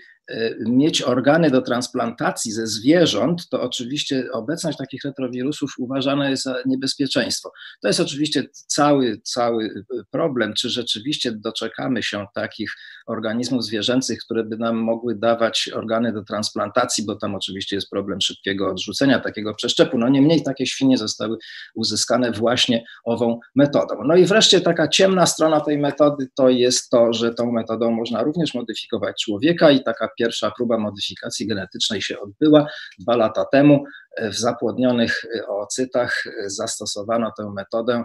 mieć organy do transplantacji ze zwierząt, to oczywiście obecność takich retrowirusów uważana jest za niebezpieczeństwo. To jest oczywiście cały, cały problem, czy rzeczywiście doczekamy się takich organizmów zwierzęcych, które by nam mogły dawać organy do transplantacji, bo tam oczywiście jest problem szybkiego odrzucenia takiego przeszczepu. No niemniej takie świnie zostały uzyskane właśnie ową metodą. No i wreszcie taka ciemna strona tej metody to jest to, że tą metodą można również modyfikować człowieka i taka pierwsza próba modyfikacji genetycznej się odbyła dwa lata temu. W zapłodnionych oocytach zastosowano tę metodę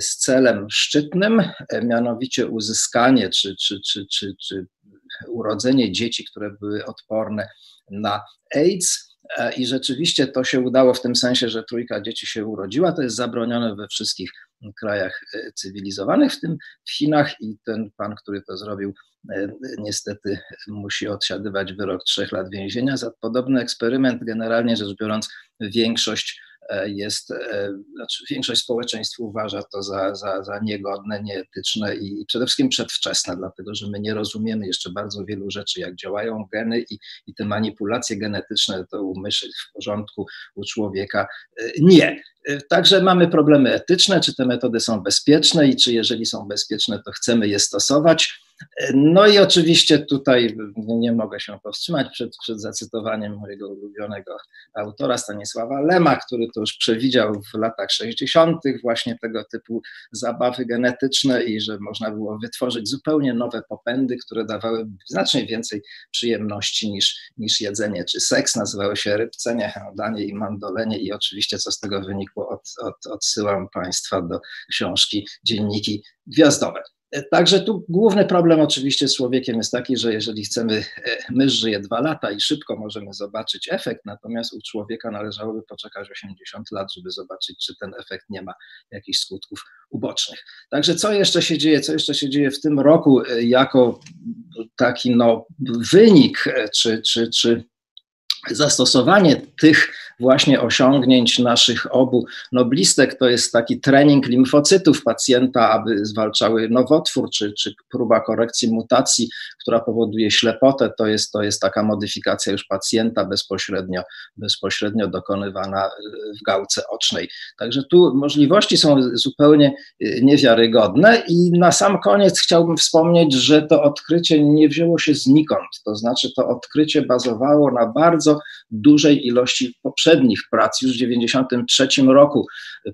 z celem szczytnym, mianowicie uzyskanie czy, czy, czy, czy, czy urodzenie dzieci, które były odporne na AIDS. I rzeczywiście to się udało w tym sensie, że trójka dzieci się urodziła. To jest zabronione we wszystkich krajach cywilizowanych, w tym w Chinach. I ten pan, który to zrobił, E, niestety musi odsiadywać wyrok trzech lat więzienia za podobny eksperyment. Generalnie rzecz biorąc, większość e, jest, e, znaczy większość społeczeństw uważa to za, za, za niegodne, nieetyczne i przede wszystkim przedwczesne, dlatego że my nie rozumiemy jeszcze bardzo wielu rzeczy, jak działają geny i, i te manipulacje genetyczne to u myszy w porządku, u człowieka nie. Także mamy problemy etyczne, czy te metody są bezpieczne i czy jeżeli są bezpieczne, to chcemy je stosować. No i oczywiście tutaj nie mogę się powstrzymać przed, przed zacytowaniem mojego ulubionego autora Stanisława Lema, który to już przewidział w latach 60. właśnie tego typu zabawy genetyczne i że można było wytworzyć zupełnie nowe popędy, które dawały znacznie więcej przyjemności niż, niż jedzenie czy seks. Nazywały się rybcenie, handanie i mandolenie i oczywiście co z tego wynikło, od, od, odsyłam Państwa do książki Dzienniki Gwiazdowe. Także tu główny problem oczywiście z człowiekiem jest taki, że jeżeli chcemy, e, mysz żyje dwa lata i szybko możemy zobaczyć efekt, natomiast u człowieka należałoby poczekać 80 lat, żeby zobaczyć, czy ten efekt nie ma jakichś skutków ubocznych. Także co jeszcze się dzieje, co jeszcze się dzieje w tym roku e, jako taki no, wynik, e, czy, czy, czy zastosowanie tych właśnie osiągnięć naszych obu noblistek. To jest taki trening limfocytów pacjenta, aby zwalczały nowotwór, czy, czy próba korekcji mutacji, która powoduje ślepotę. To jest, to jest taka modyfikacja już pacjenta bezpośrednio, bezpośrednio dokonywana w gałce ocznej. Także tu możliwości są zupełnie niewiarygodne i na sam koniec chciałbym wspomnieć, że to odkrycie nie wzięło się znikąd, to znaczy to odkrycie bazowało na bardzo dużej ilości poprzednich prac. Już w 1993 roku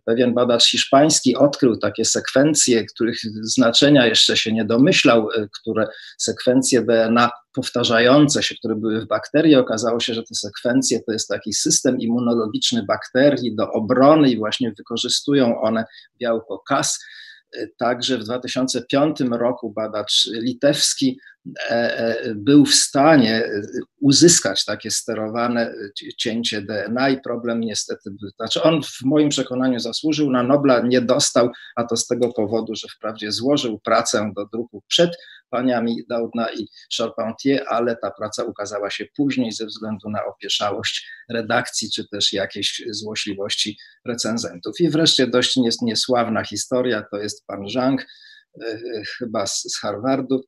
pewien badacz hiszpański odkrył takie sekwencje, których znaczenia jeszcze się nie domyślał, które sekwencje DNA powtarzające się, które były w bakterii. Okazało się, że te sekwencje to jest taki system immunologiczny bakterii do obrony i właśnie wykorzystują one białko Cas. Także w 2005 roku badacz litewski e, e, był w stanie uzyskać takie sterowane cięcie DNA i problem niestety. Znaczy on w moim przekonaniu zasłużył na Nobla, nie dostał, a to z tego powodu, że wprawdzie złożył pracę do druku przed paniami Daudna i Charpentier, ale ta praca ukazała się później ze względu na opieszałość redakcji, czy też jakieś złośliwości recenzentów. I wreszcie dość niesławna historia, to jest pan Zhang, e, chyba z Harvardu,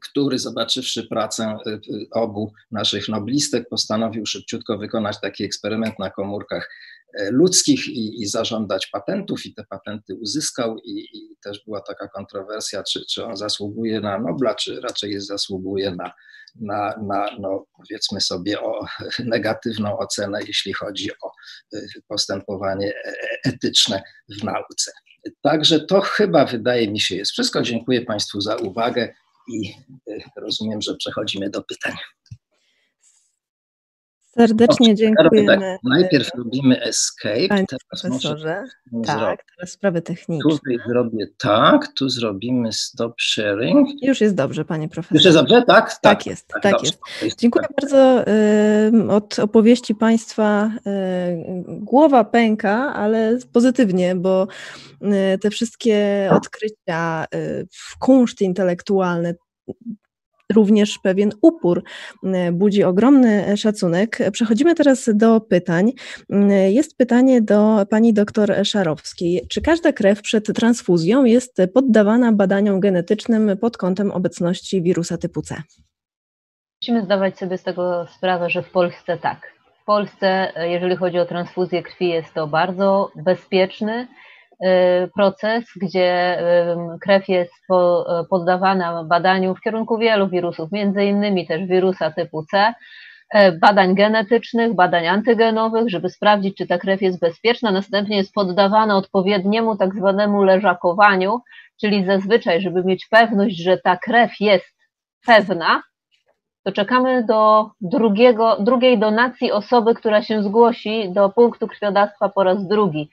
który zobaczywszy pracę e, obu naszych noblistek, postanowił szybciutko wykonać taki eksperyment na komórkach E, ludzkich i, i, zażądać patentów i te patenty uzyskał i, i, też była taka kontrowersja, czy, czy on zasługuje na Nobla, czy raczej jest zasługuje na, na, na no powiedzmy sobie o negatywną ocenę, jeśli chodzi o e, postępowanie e, etyczne w nauce. Także to chyba wydaje mi się jest wszystko. Dziękuję Państwu za uwagę i rozumiem, że przechodzimy do pytań.
Serdecznie dziękujemy. Tak,
najpierw robimy escape.
Panie teraz profesorze. Tak, teraz sprawy techniczne.
Tutaj zrobię tak, tu zrobimy stop sharing.
Już jest dobrze, panie profesorze.
Już jest dobrze, tak?
Tak, tak jest, tak, tak jest. Dziękuję bardzo. Y, od opowieści państwa y, głowa pęka, ale pozytywnie, bo y, te wszystkie odkrycia, kunszt intelektualne, również pewien upór, e, budzi ogromny szacunek. Przechodzimy teraz do pytań. E, jest pytanie do pani doktor Szarowskiej. Czy każda krew przed transfuzją jest poddawana badaniom genetycznym pod kątem obecności wirusa typu C?
Musimy zdawać sobie z tego sprawę, że w Polsce tak. W Polsce, e, jeżeli chodzi o transfuzję krwi, jest to bardzo bezpieczny proces, gdzie krew jest poddawana badaniu w kierunku wielu wirusów, między innymi też wirusa typu C, e, badań genetycznych, badań antygenowych, żeby sprawdzić, czy ta krew jest bezpieczna. Następnie jest poddawana odpowiedniemu tak zwanemu leżakowaniu, czyli zazwyczaj, żeby mieć pewność, że ta krew jest pewna, to czekamy do drugiego, drugiej donacji osoby, która się zgłosi do punktu krwiodawstwa po raz drugi.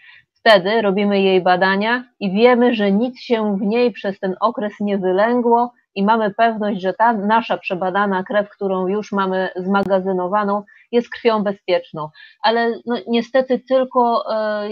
Wtedy robimy jej badania i wiemy, że nic się w niej przez ten okres nie wylęgło i mamy pewność, że ta nasza przebadana krew, którą już mamy zmagazynowaną, jest krwią bezpieczną. Ale no, niestety tylko, e,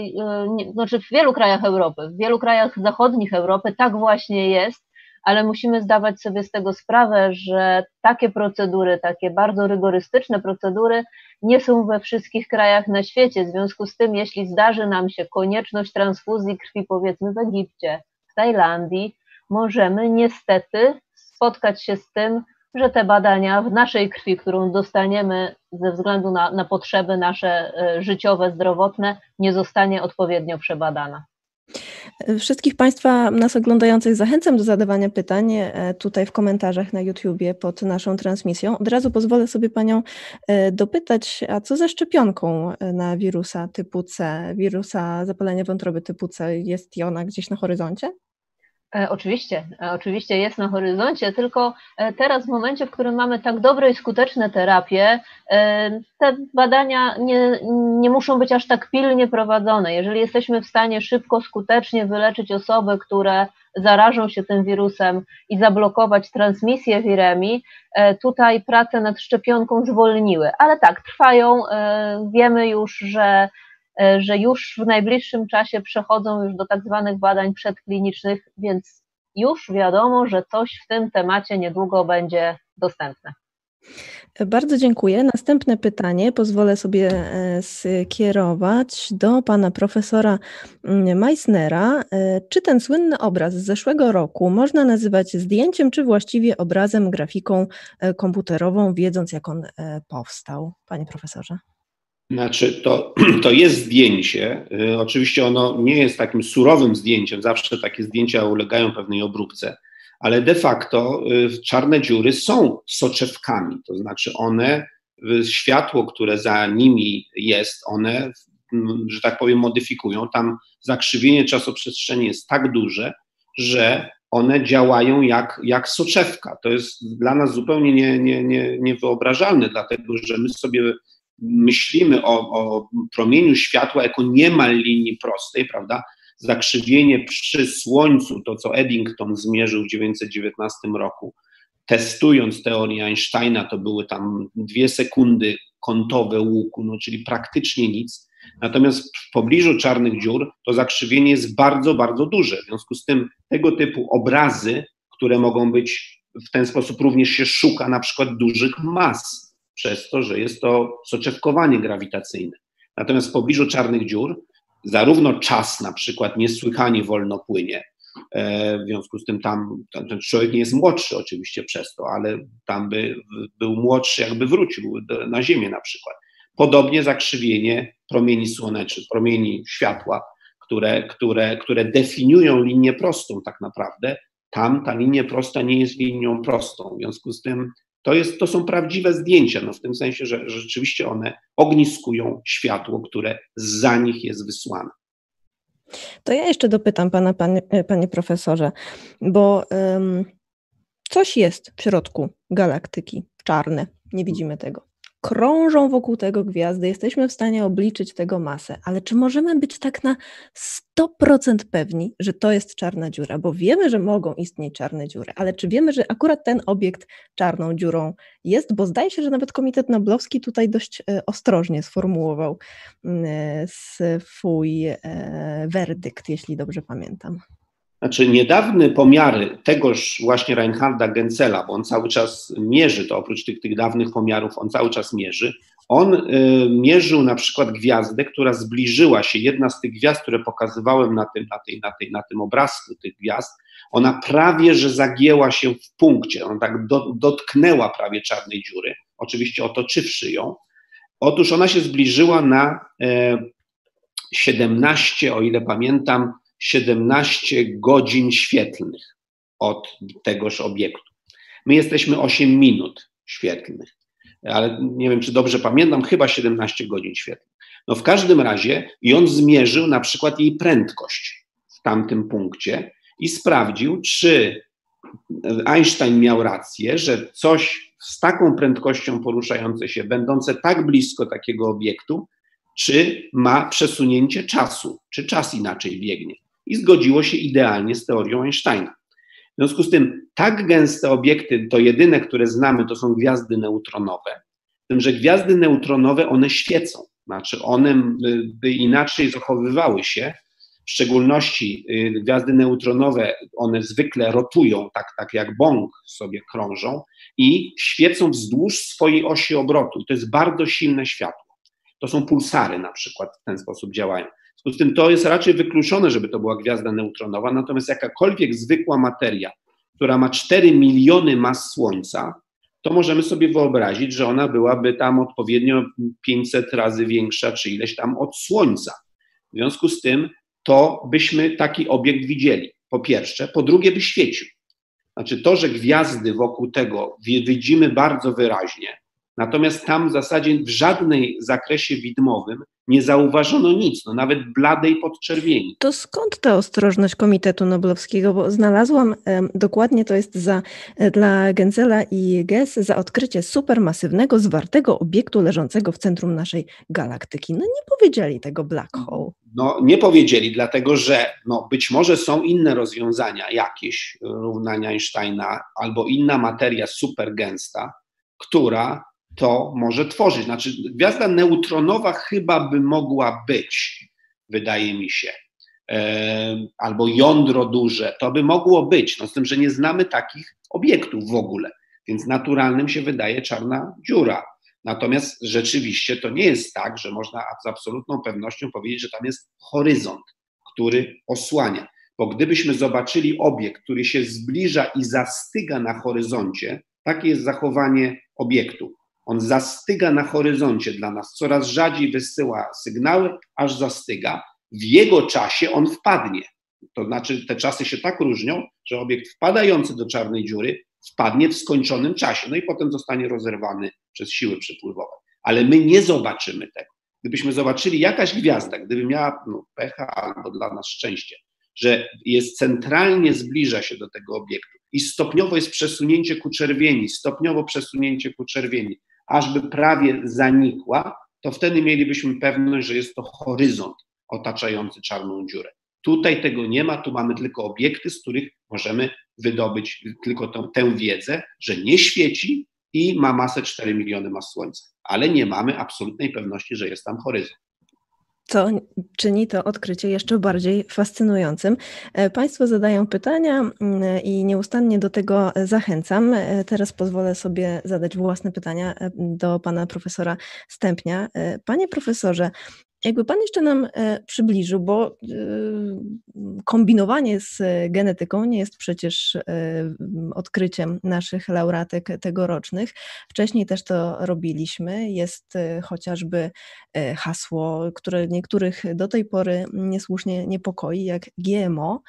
nie, znaczy w wielu krajach Europy, w wielu krajach zachodnich Europy tak właśnie jest, ale musimy zdawać sobie z tego sprawę, że takie procedury, takie bardzo rygorystyczne procedury nie są we wszystkich krajach na świecie. W związku z tym, jeśli zdarzy nam się konieczność transfuzji krwi, powiedzmy w Egipcie, w Tajlandii, możemy niestety spotkać się z tym, że te badania w naszej krwi, którą dostaniemy ze względu na, na potrzeby nasze e, życiowe, zdrowotne, nie zostanie odpowiednio przebadana.
Wszystkich Państwa nas oglądających zachęcam do zadawania pytań e, tutaj w komentarzach na YouTubie pod naszą transmisją. Od razu pozwolę sobie Panią e, dopytać, a co ze szczepionką e, na wirusa typu C, wirusa zapalenia wątroby typu C? Jest ona gdzieś na horyzoncie?
E, oczywiście, e, oczywiście jest na horyzoncie, tylko e, teraz w momencie, w którym mamy tak dobre i skuteczne terapie, te badania nie, nie muszą być aż tak pilnie prowadzone. Jeżeli jesteśmy w stanie szybko, skutecznie wyleczyć osoby, które zarażą się tym wirusem i zablokować transmisję wiremii, tutaj prace nad szczepionką zwolniły. Ale tak, trwają. Wiemy już, że że już w najbliższym czasie przechodzą już do tak zwanych badań przedklinicznych, więc już wiadomo, że coś w tym temacie niedługo będzie dostępne.
Bardzo dziękuję. Następne pytanie pozwolę sobie e, skierować do pana profesora mm, Meissnera. E, czy ten słynny obraz z zeszłego roku można nazywać zdjęciem, czy właściwie obrazem, grafiką e, komputerową, wiedząc jak on powstał? Panie profesorze.
Znaczy, to, to jest zdjęcie. Oczywiście ono nie jest takim surowym zdjęciem, zawsze takie zdjęcia ulegają pewnej obróbce ale de facto y, czarne dziury są soczewkami, to znaczy one, y, światło, które za nimi jest, one, że tak powiem, modyfikują. Tam zakrzywienie czasoprzestrzeni jest tak duże, że one działają jak, jak soczewka. To jest dla nas zupełnie nie, nie, nie, niewyobrażalne, dlatego że my sobie myślimy o, o promieniu światła jako niemal linii prostej, prawda? zakrzywienie przy Słońcu, to co Eddington zmierzył w 1919 roku, testując teorię Einsteina, to były tam dwie sekundy kątowe łuku, no, czyli praktycznie nic. Natomiast w pobliżu czarnych dziur to zakrzywienie jest bardzo, bardzo duże. W związku z tym tego typu obrazy, które mogą być w ten sposób również się szuka na przykład dużych mas, przez to, że jest to soczewkowanie grawitacyjne. Natomiast w pobliżu czarnych dziur zarówno czas na przykład niesłychanie wolno płynie, e, w związku z tym tam ten człowiek nie jest młodszy oczywiście przez to, ale tam by był młodszy, jakby wrócił na Ziemię na przykład. Podobnie zakrzywienie promieni słonecznych, promieni światła, które, które, które definiują linię prostą tak naprawdę. Tam ta linia prosta nie jest linią prostą. W związku z tym to, jest, to są prawdziwe zdjęcia, no w tym sensie, że, rzeczywiście one ogniskują światło, które za nich jest wysłane.
To ja jeszcze dopytam pana, panie, panie profesorze, bo um, coś jest w środku galaktyki, czarne, nie widzimy tego krążą wokół tego gwiazdy, jesteśmy w stanie obliczyć tego masę, ale czy możemy być tak na 100% pewni, że to jest czarna dziura? Bo wiemy, że mogą istnieć czarne dziury, ale czy wiemy, że akurat ten obiekt czarną dziurą jest? Bo zdaje się, że nawet Komitet Noblowski tutaj dość e, ostrożnie sformułował mm, e, swój e, werdykt, jeśli dobrze pamiętam.
Znaczy, niedawne pomiary tegoż właśnie Reinharda Gensela, bo on cały czas mierzy to, oprócz tych, tych dawnych pomiarów, on cały czas mierzy. On y, mierzył na przykład gwiazdę, która zbliżyła się, jedna z tych gwiazd, które pokazywałem na tym, na, tej, na, tej, na tym obrazku tych gwiazd, ona prawie, że zagięła się w punkcie, ona tak do, dotknęła prawie czarnej dziury, oczywiście otoczywszy ją. Otóż ona się zbliżyła na e, 17, o ile pamiętam, 17 godzin świetlnych od tegoż obiektu. My jesteśmy 8 minut świetlnych, ale nie wiem, czy dobrze pamiętam, chyba 17 godzin świetlnych. No w każdym razie i on zmierzył na przykład jej prędkość w tamtym punkcie i sprawdził, czy Einstein miał rację, że coś z taką prędkością poruszające się, będące tak blisko takiego obiektu, czy ma przesunięcie czasu, czy czas inaczej biegnie i zgodziło się idealnie z teorią Einsteina. W związku z tym, tak gęste obiekty, to jedyne, które znamy, to są gwiazdy neutronowe. Tym, że gwiazdy neutronowe, one świecą, znaczy one by inaczej zachowywały się, w szczególności y, gwiazdy neutronowe, one zwykle rotują, tak, tak jak bąk sobie krążą i świecą wzdłuż swojej osi obrotu. To jest bardzo silne światło. To są pulsary na przykład w ten sposób działają. Z tym to jest raczej wykluczone, żeby to była gwiazda neutronowa, natomiast jakakolwiek zwykła materia, która ma 4 miliony mas Słońca, to możemy sobie wyobrazić, że ona byłaby tam odpowiednio 500 razy większa, czy ileś tam od Słońca. W związku z tym to byśmy taki obiekt widzieli, po pierwsze. Po drugie, by świecił. Znaczy to, że gwiazdy wokół tego widzimy bardzo wyraźnie, Natomiast tam w zasadzie w żadnej zakresie widmowym nie zauważono nic, no nawet bladej podczerwieni.
To skąd ta ostrożność Komitetu Noblowskiego? Bo znalazłam dokładnie to jest za, e, dla Genzela i Gess za odkrycie supermasywnego, zwartego obiektu leżącego w centrum naszej galaktyki. No nie powiedzieli tego black hole.
No nie powiedzieli, dlatego że no, być może są inne rozwiązania, jakieś równania Einsteina albo inna materia supergęsta, która to może tworzyć. Znaczy, gwiazda neutronowa chyba by mogła być, wydaje mi się, albo jądro duże, to by mogło być, no z tym, że nie znamy takich obiektów w ogóle. więc naturalnym się wydaje czarna dziura. Natomiast rzeczywiście to nie jest tak, że można z absolutną pewnością powiedzieć, że tam jest horyzont, który osłania. Bo gdybyśmy zobaczyli obiekt, który się zbliża i zastyga na horyzoncie, takie jest zachowanie obiektu. On zastyga na horyzoncie dla nas, coraz rzadziej wysyła sygnały, aż zastyga. W jego czasie on wpadnie. To znaczy, te czasy się tak różnią, że obiekt wpadający do czarnej dziury wpadnie w skończonym czasie, no i potem zostanie rozerwany przez siły przypływowe. Ale my nie zobaczymy tego. Gdybyśmy zobaczyli jakaś gwiazda, gdyby miała no, pecha albo dla nas szczęście, że jest centralnie zbliża się do tego obiektu i stopniowo jest przesunięcie ku czerwieni, stopniowo przesunięcie ku czerwieni, aż by prawie zanikła, to wtedy mielibyśmy pewność, że jest to horyzont otaczający czarną dziurę. Tutaj tego nie ma, tu mamy tylko obiekty, z których możemy wydobyć tylko tą, tę wiedzę, że nie świeci i ma masę 4 miliony mas Słońca, ale nie mamy absolutnej pewności, że jest tam horyzont
co czyni to odkrycie jeszcze bardziej fascynującym. E, państwo zadają pytania mm, i nieustannie do tego zachęcam. E, teraz pozwolę sobie zadać własne pytania e, do pana profesora Stępnia. Panie profesorze, jakby Pan jeszcze nam e, przybliżył, bo e, kombinowanie z genetyką nie jest przecież e, odkryciem naszych laureatek tegorocznych. Wcześniej też to robiliśmy. Jest chociażby hasło, które niektórych do tej pory niesłusznie niepokoi, jak GMO.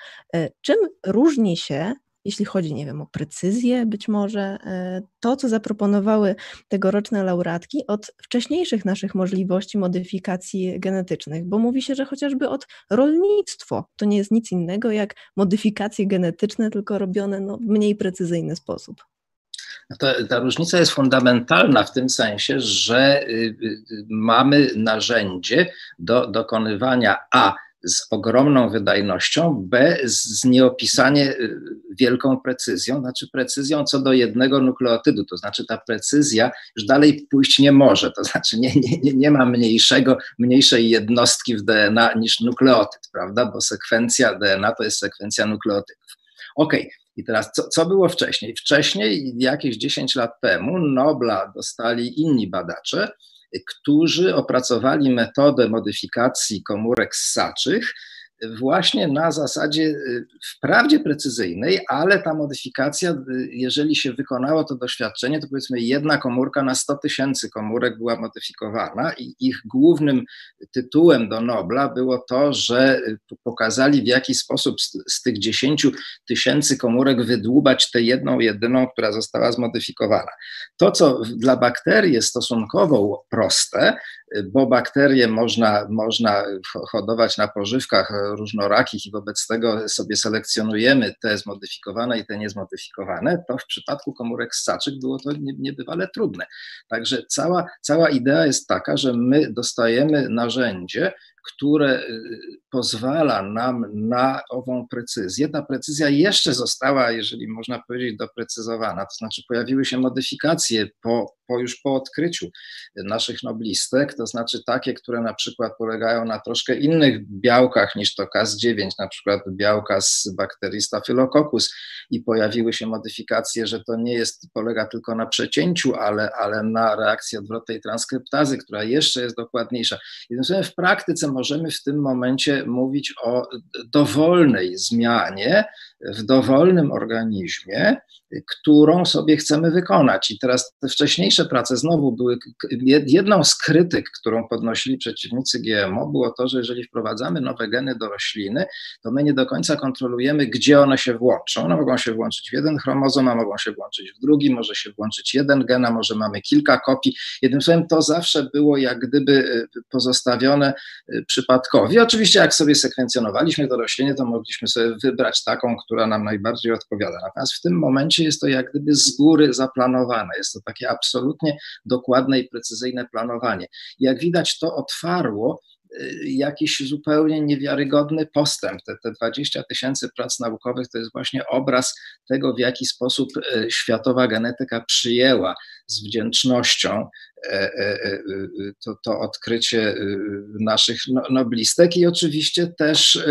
Czym różni się jeśli chodzi, nie wiem, o precyzję być może, e, to, co zaproponowały tegoroczne laureatki od wcześniejszych naszych możliwości modyfikacji genetycznych, bo mówi się, że chociażby od rolnictwo to nie jest nic innego jak modyfikacje genetyczne, tylko robione no, w mniej precyzyjny sposób.
To, ta różnica jest fundamentalna w tym sensie, że y, y, mamy narzędzie do dokonywania A z ogromną wydajnością, B z nieopisanie y, wielką precyzją, znaczy precyzją co do jednego nukleotydu, to znaczy ta precyzja już dalej pójść nie może, to znaczy nie, nie, nie ma mniejszego, mniejszej jednostki w DNA niż nukleotyd, prawda, bo sekwencja DNA to jest sekwencja nukleotydów. Ok, i teraz co, co było wcześniej? Wcześniej, jakieś 10 lat temu, Nobla dostali inni badacze, którzy opracowali metodę modyfikacji komórek ssaczych, właśnie na zasadzie y, wprawdzie precyzyjnej, ale ta modyfikacja, y, jeżeli się wykonało to doświadczenie, to powiedzmy jedna komórka na 100 tysięcy komórek była modyfikowana i ich głównym tytułem do Nobla było to, że y, pokazali w jaki sposób z, z tych 10 tysięcy komórek wydłubać tę jedną, jedyną, która została zmodyfikowana. To, co dla bakterii jest stosunkowo proste, bo bakterie można, można hodować na pożywkach różnorakich i wobec tego sobie selekcjonujemy te zmodyfikowane i te niezmodyfikowane, to w przypadku komórek ssaczych było to niebywale trudne. Także cała, cała idea jest taka, że my dostajemy narzędzie, które y, pozwala nam na ową precyzję. Ta precyzja jeszcze została, jeżeli można powiedzieć, doprecyzowana, to znaczy pojawiły się modyfikacje po, po już po odkryciu naszych noblistek, to znaczy takie, które na przykład polegają na troszkę innych białkach niż to Cas9, na przykład białka z bakterii Staphylococcus i pojawiły się modyfikacje, że to nie jest, polega tylko na przecięciu, ale, ale na reakcji odwrotnej transkryptazy, która jeszcze jest dokładniejsza. Jednym w praktyce możemy w tym momencie mówić o dowolnej zmianie w dowolnym organizmie, którą sobie chcemy wykonać. I teraz te wcześniejsze prace znowu były, jedną z krytyk, którą podnosili przeciwnicy GMO, było to, że jeżeli wprowadzamy nowe geny do rośliny, to my nie do końca kontrolujemy, gdzie one się włączą. One mogą się włączyć w jeden chromozom, a mogą się włączyć w drugi, może się włączyć jeden gen, a może mamy kilka kopii. Jednym słowem, to zawsze było jak gdyby e, pozostawione e, przypadkowi. Oczywiście, jak sobie sekwencjonowaliśmy to rośliny, to mogliśmy sobie wybrać taką, która nam najbardziej odpowiada. Natomiast w tym momencie jest to jak gdyby z góry zaplanowane. Jest to takie absolutnie dokładne i precyzyjne planowanie. Jak widać, to otwarło y, jakiś zupełnie niewiarygodny postęp. Te, te 20 tysięcy prac naukowych to jest właśnie obraz tego, w jaki sposób y, światowa genetyka przyjęła z wdzięcznością to, to odkrycie naszych no, noblistek i oczywiście też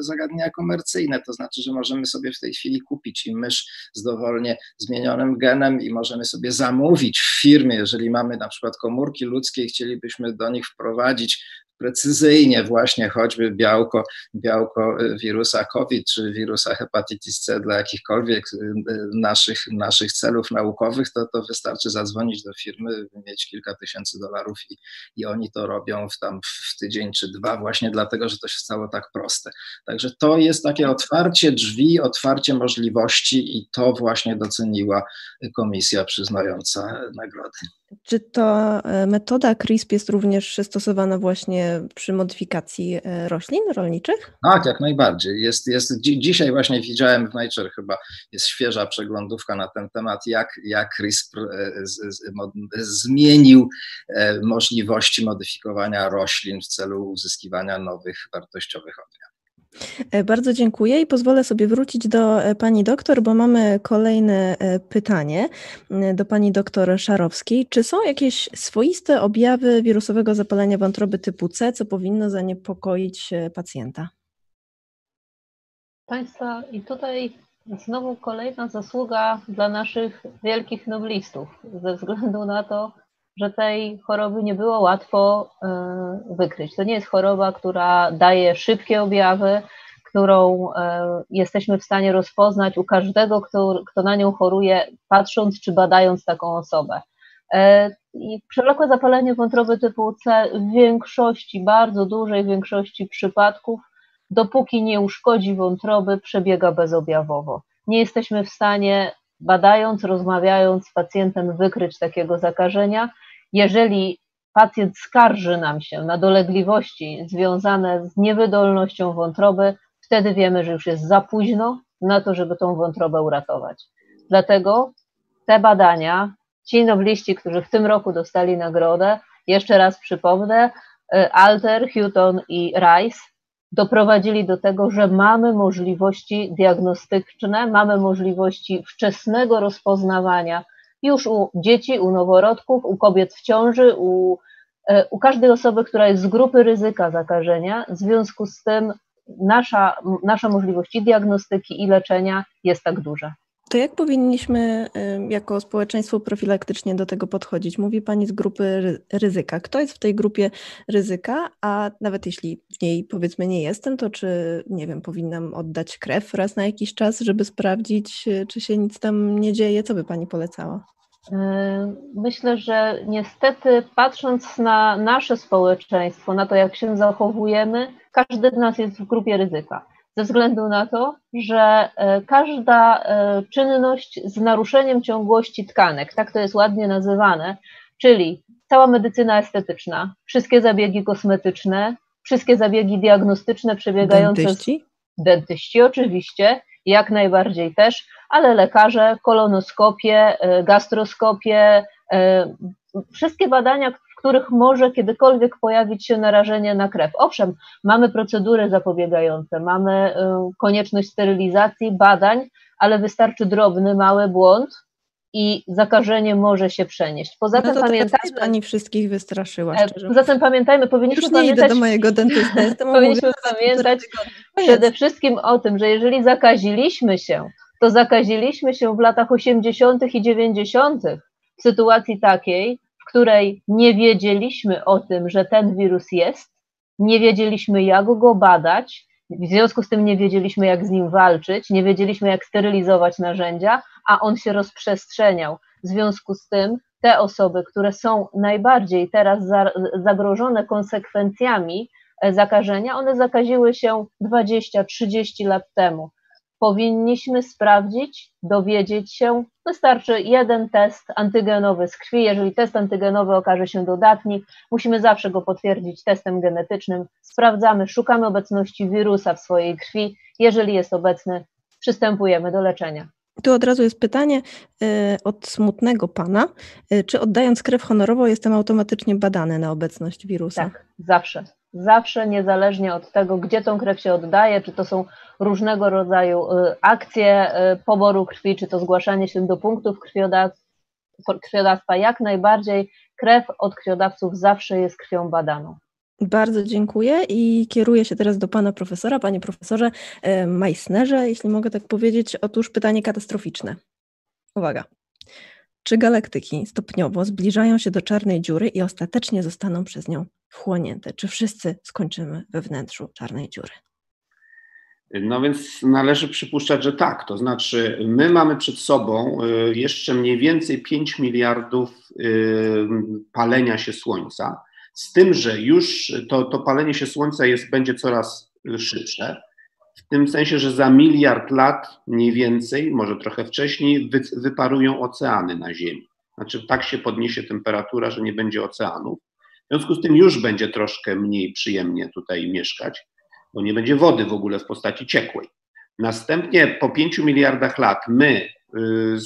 zagadnienia komercyjne, to znaczy, że możemy sobie w tej chwili kupić i mysz z dowolnie zmienionym genem i możemy sobie zamówić w firmie, jeżeli mamy na przykład komórki ludzkie i chcielibyśmy do nich wprowadzić precyzyjnie właśnie choćby białko, białko wirusa COVID czy wirusa hepatitis C dla jakichkolwiek y, y, naszych, naszych celów naukowych, to, to wystarczy zadzwonić do firmy, mieć kilka tysięcy dolarów i, i oni to robią w, tam w tydzień czy dwa właśnie dlatego, że to się stało tak proste. Także to jest takie otwarcie drzwi, otwarcie możliwości i to właśnie doceniła komisja przyznająca nagrody.
Czy to e, metoda CRISP jest również stosowana właśnie przy modyfikacji e, roślin rolniczych?
Tak, jak najbardziej. Jest, jest, dzisiaj właśnie widziałem w Nature chyba jest świeża przeglądówka na ten temat, jak, jak CRISPR e, zmienił możliwości modyfikowania roślin w celu uzyskiwania nowych wartościowych odmian.
E, bardzo dziękuję i pozwolę sobie wrócić do e, pani doktor, bo mamy kolejne e, pytanie do pani doktor Szarowskiej. Czy są jakieś swoiste objawy wirusowego zapalenia wątroby typu C, co powinno zaniepokoić pacjenta?
Państwa, i tutaj znowu kolejna zasługa dla naszych wielkich noblistów, ze względu na to, że tej choroby nie było łatwo e, wykryć. To nie jest choroba, która daje szybkie objawy, którą e, jesteśmy w stanie rozpoznać u każdego, kto, kto na nią choruje, patrząc czy badając taką osobę. E, I przewlekłe zapalenie wątroby typu C w większości, bardzo dużej większości przypadków, dopóki nie uszkodzi wątroby, przebiega bezobjawowo. Nie jesteśmy w stanie badając, rozmawiając z pacjentem, wykryć takiego zakażenia. Jeżeli pacjent skarży nam się na dolegliwości związane z niewydolnością wątroby, wtedy wiemy, że już jest za późno na to, żeby tą wątrobę uratować. Dlatego te badania, ci nobliści, którzy w tym roku dostali nagrodę, jeszcze raz przypomnę, y, Alter, Hutton i Rice, doprowadzili do tego, że mamy możliwości diagnostyczne, mamy możliwości wczesnego rozpoznawania już u dzieci, u noworodków, u kobiet w ciąży, u, e, u każdej osoby, która jest z grupy ryzyka zakażenia. W związku z tym nasza, nasza możliwość i diagnostyki i leczenia jest tak duża.
To jak powinniśmy jako społeczeństwo profilaktycznie do tego podchodzić? Mówi Pani z grupy ryzyka. Kto jest w tej grupie ryzyka, a nawet jeśli w niej powiedzmy nie jestem, to czy, nie wiem, powinnam oddać krew raz na jakiś czas, żeby sprawdzić, y, czy się nic tam nie dzieje? Co by Pani polecała?
Myślę, że niestety patrząc na nasze społeczeństwo, na to jak się zachowujemy, każdy z nas jest w grupie ryzyka ze względu na to, że e, każda e, czynność z naruszeniem ciągłości tkanek, tak to jest ładnie nazywane, czyli cała medycyna estetyczna, wszystkie zabiegi kosmetyczne, wszystkie zabiegi diagnostyczne przebiegające.
Dentyści?
Dentyści oczywiście, jak najbardziej też, ale lekarze, kolonoskopie, e, gastroskopie, wszystkie badania, których może kiedykolwiek pojawić się narażenie na krew. Owszem, mamy procedury zapobiegające, mamy y, konieczność sterylizacji, badań, ale wystarczy drobny, mały błąd i zakażenie może się przenieść.
Poza no tym pamiętajmy. Pani wszystkich wystraszyła. E,
szczerze. Poza tym pamiętajmy, powinniśmy
Już nie
pamiętać.
Idę do mojego dentysty.
powinniśmy pamiętać przede wszystkim o tym, że jeżeli zakaziliśmy się, to zakaziliśmy się w latach 80. i 90. w sytuacji takiej, w której nie wiedzieliśmy o tym, że ten wirus jest, nie wiedzieliśmy, jak go badać, w związku z tym nie wiedzieliśmy, jak z nim walczyć, nie wiedzieliśmy, jak sterylizować narzędzia, a on się rozprzestrzeniał. W związku z tym te osoby, które są najbardziej teraz zagrożone konsekwencjami e, zakażenia, one zakaziły się 20-30 lat temu powinniśmy sprawdzić, dowiedzieć się. Wystarczy jeden test antygenowy z krwi. Jeżeli test antygenowy okaże się dodatni, musimy zawsze go potwierdzić testem genetycznym. Sprawdzamy, szukamy obecności wirusa w swojej krwi. Jeżeli jest obecny, przystępujemy do leczenia.
Tu od razu jest pytanie y, od smutnego pana. Y, czy oddając krew honorową jestem automatycznie badany na obecność wirusa?
Tak, zawsze zawsze niezależnie od tego, gdzie tą krew się oddaje, czy to są różnego rodzaju y, akcje y, poboru krwi, czy to zgłaszanie się do punktów krwiodawstw, krwiodawstwa. Jak najbardziej krew od krwiodawców zawsze jest krwią badaną.
Bardzo dziękuję i kieruję się teraz do pana profesora. Panie profesorze e, Meissnerze, jeśli mogę tak powiedzieć, otóż pytanie katastroficzne. Uwaga. Czy galaktyki stopniowo zbliżają się do czarnej dziury i ostatecznie zostaną przez nią wchłonięte? Czy wszyscy skończymy we wnętrzu czarnej dziury?
No więc należy przypuszczać, że tak. To znaczy, my mamy przed sobą y, jeszcze mniej więcej 5 miliardów y, palenia się Słońca, z tym, że już to, to palenie się Słońca jest, będzie coraz szybsze, w tym sensie, że za miliard lat mniej więcej, może trochę wcześniej, wy, wyparują oceany na Ziemi. Znaczy, tak się podniesie temperatura, że nie będzie oceanów. W związku z tym już będzie troszkę mniej przyjemnie tutaj mieszkać bo nie będzie wody w ogóle w postaci ciekłej. Następnie po 5 miliardach lat my y,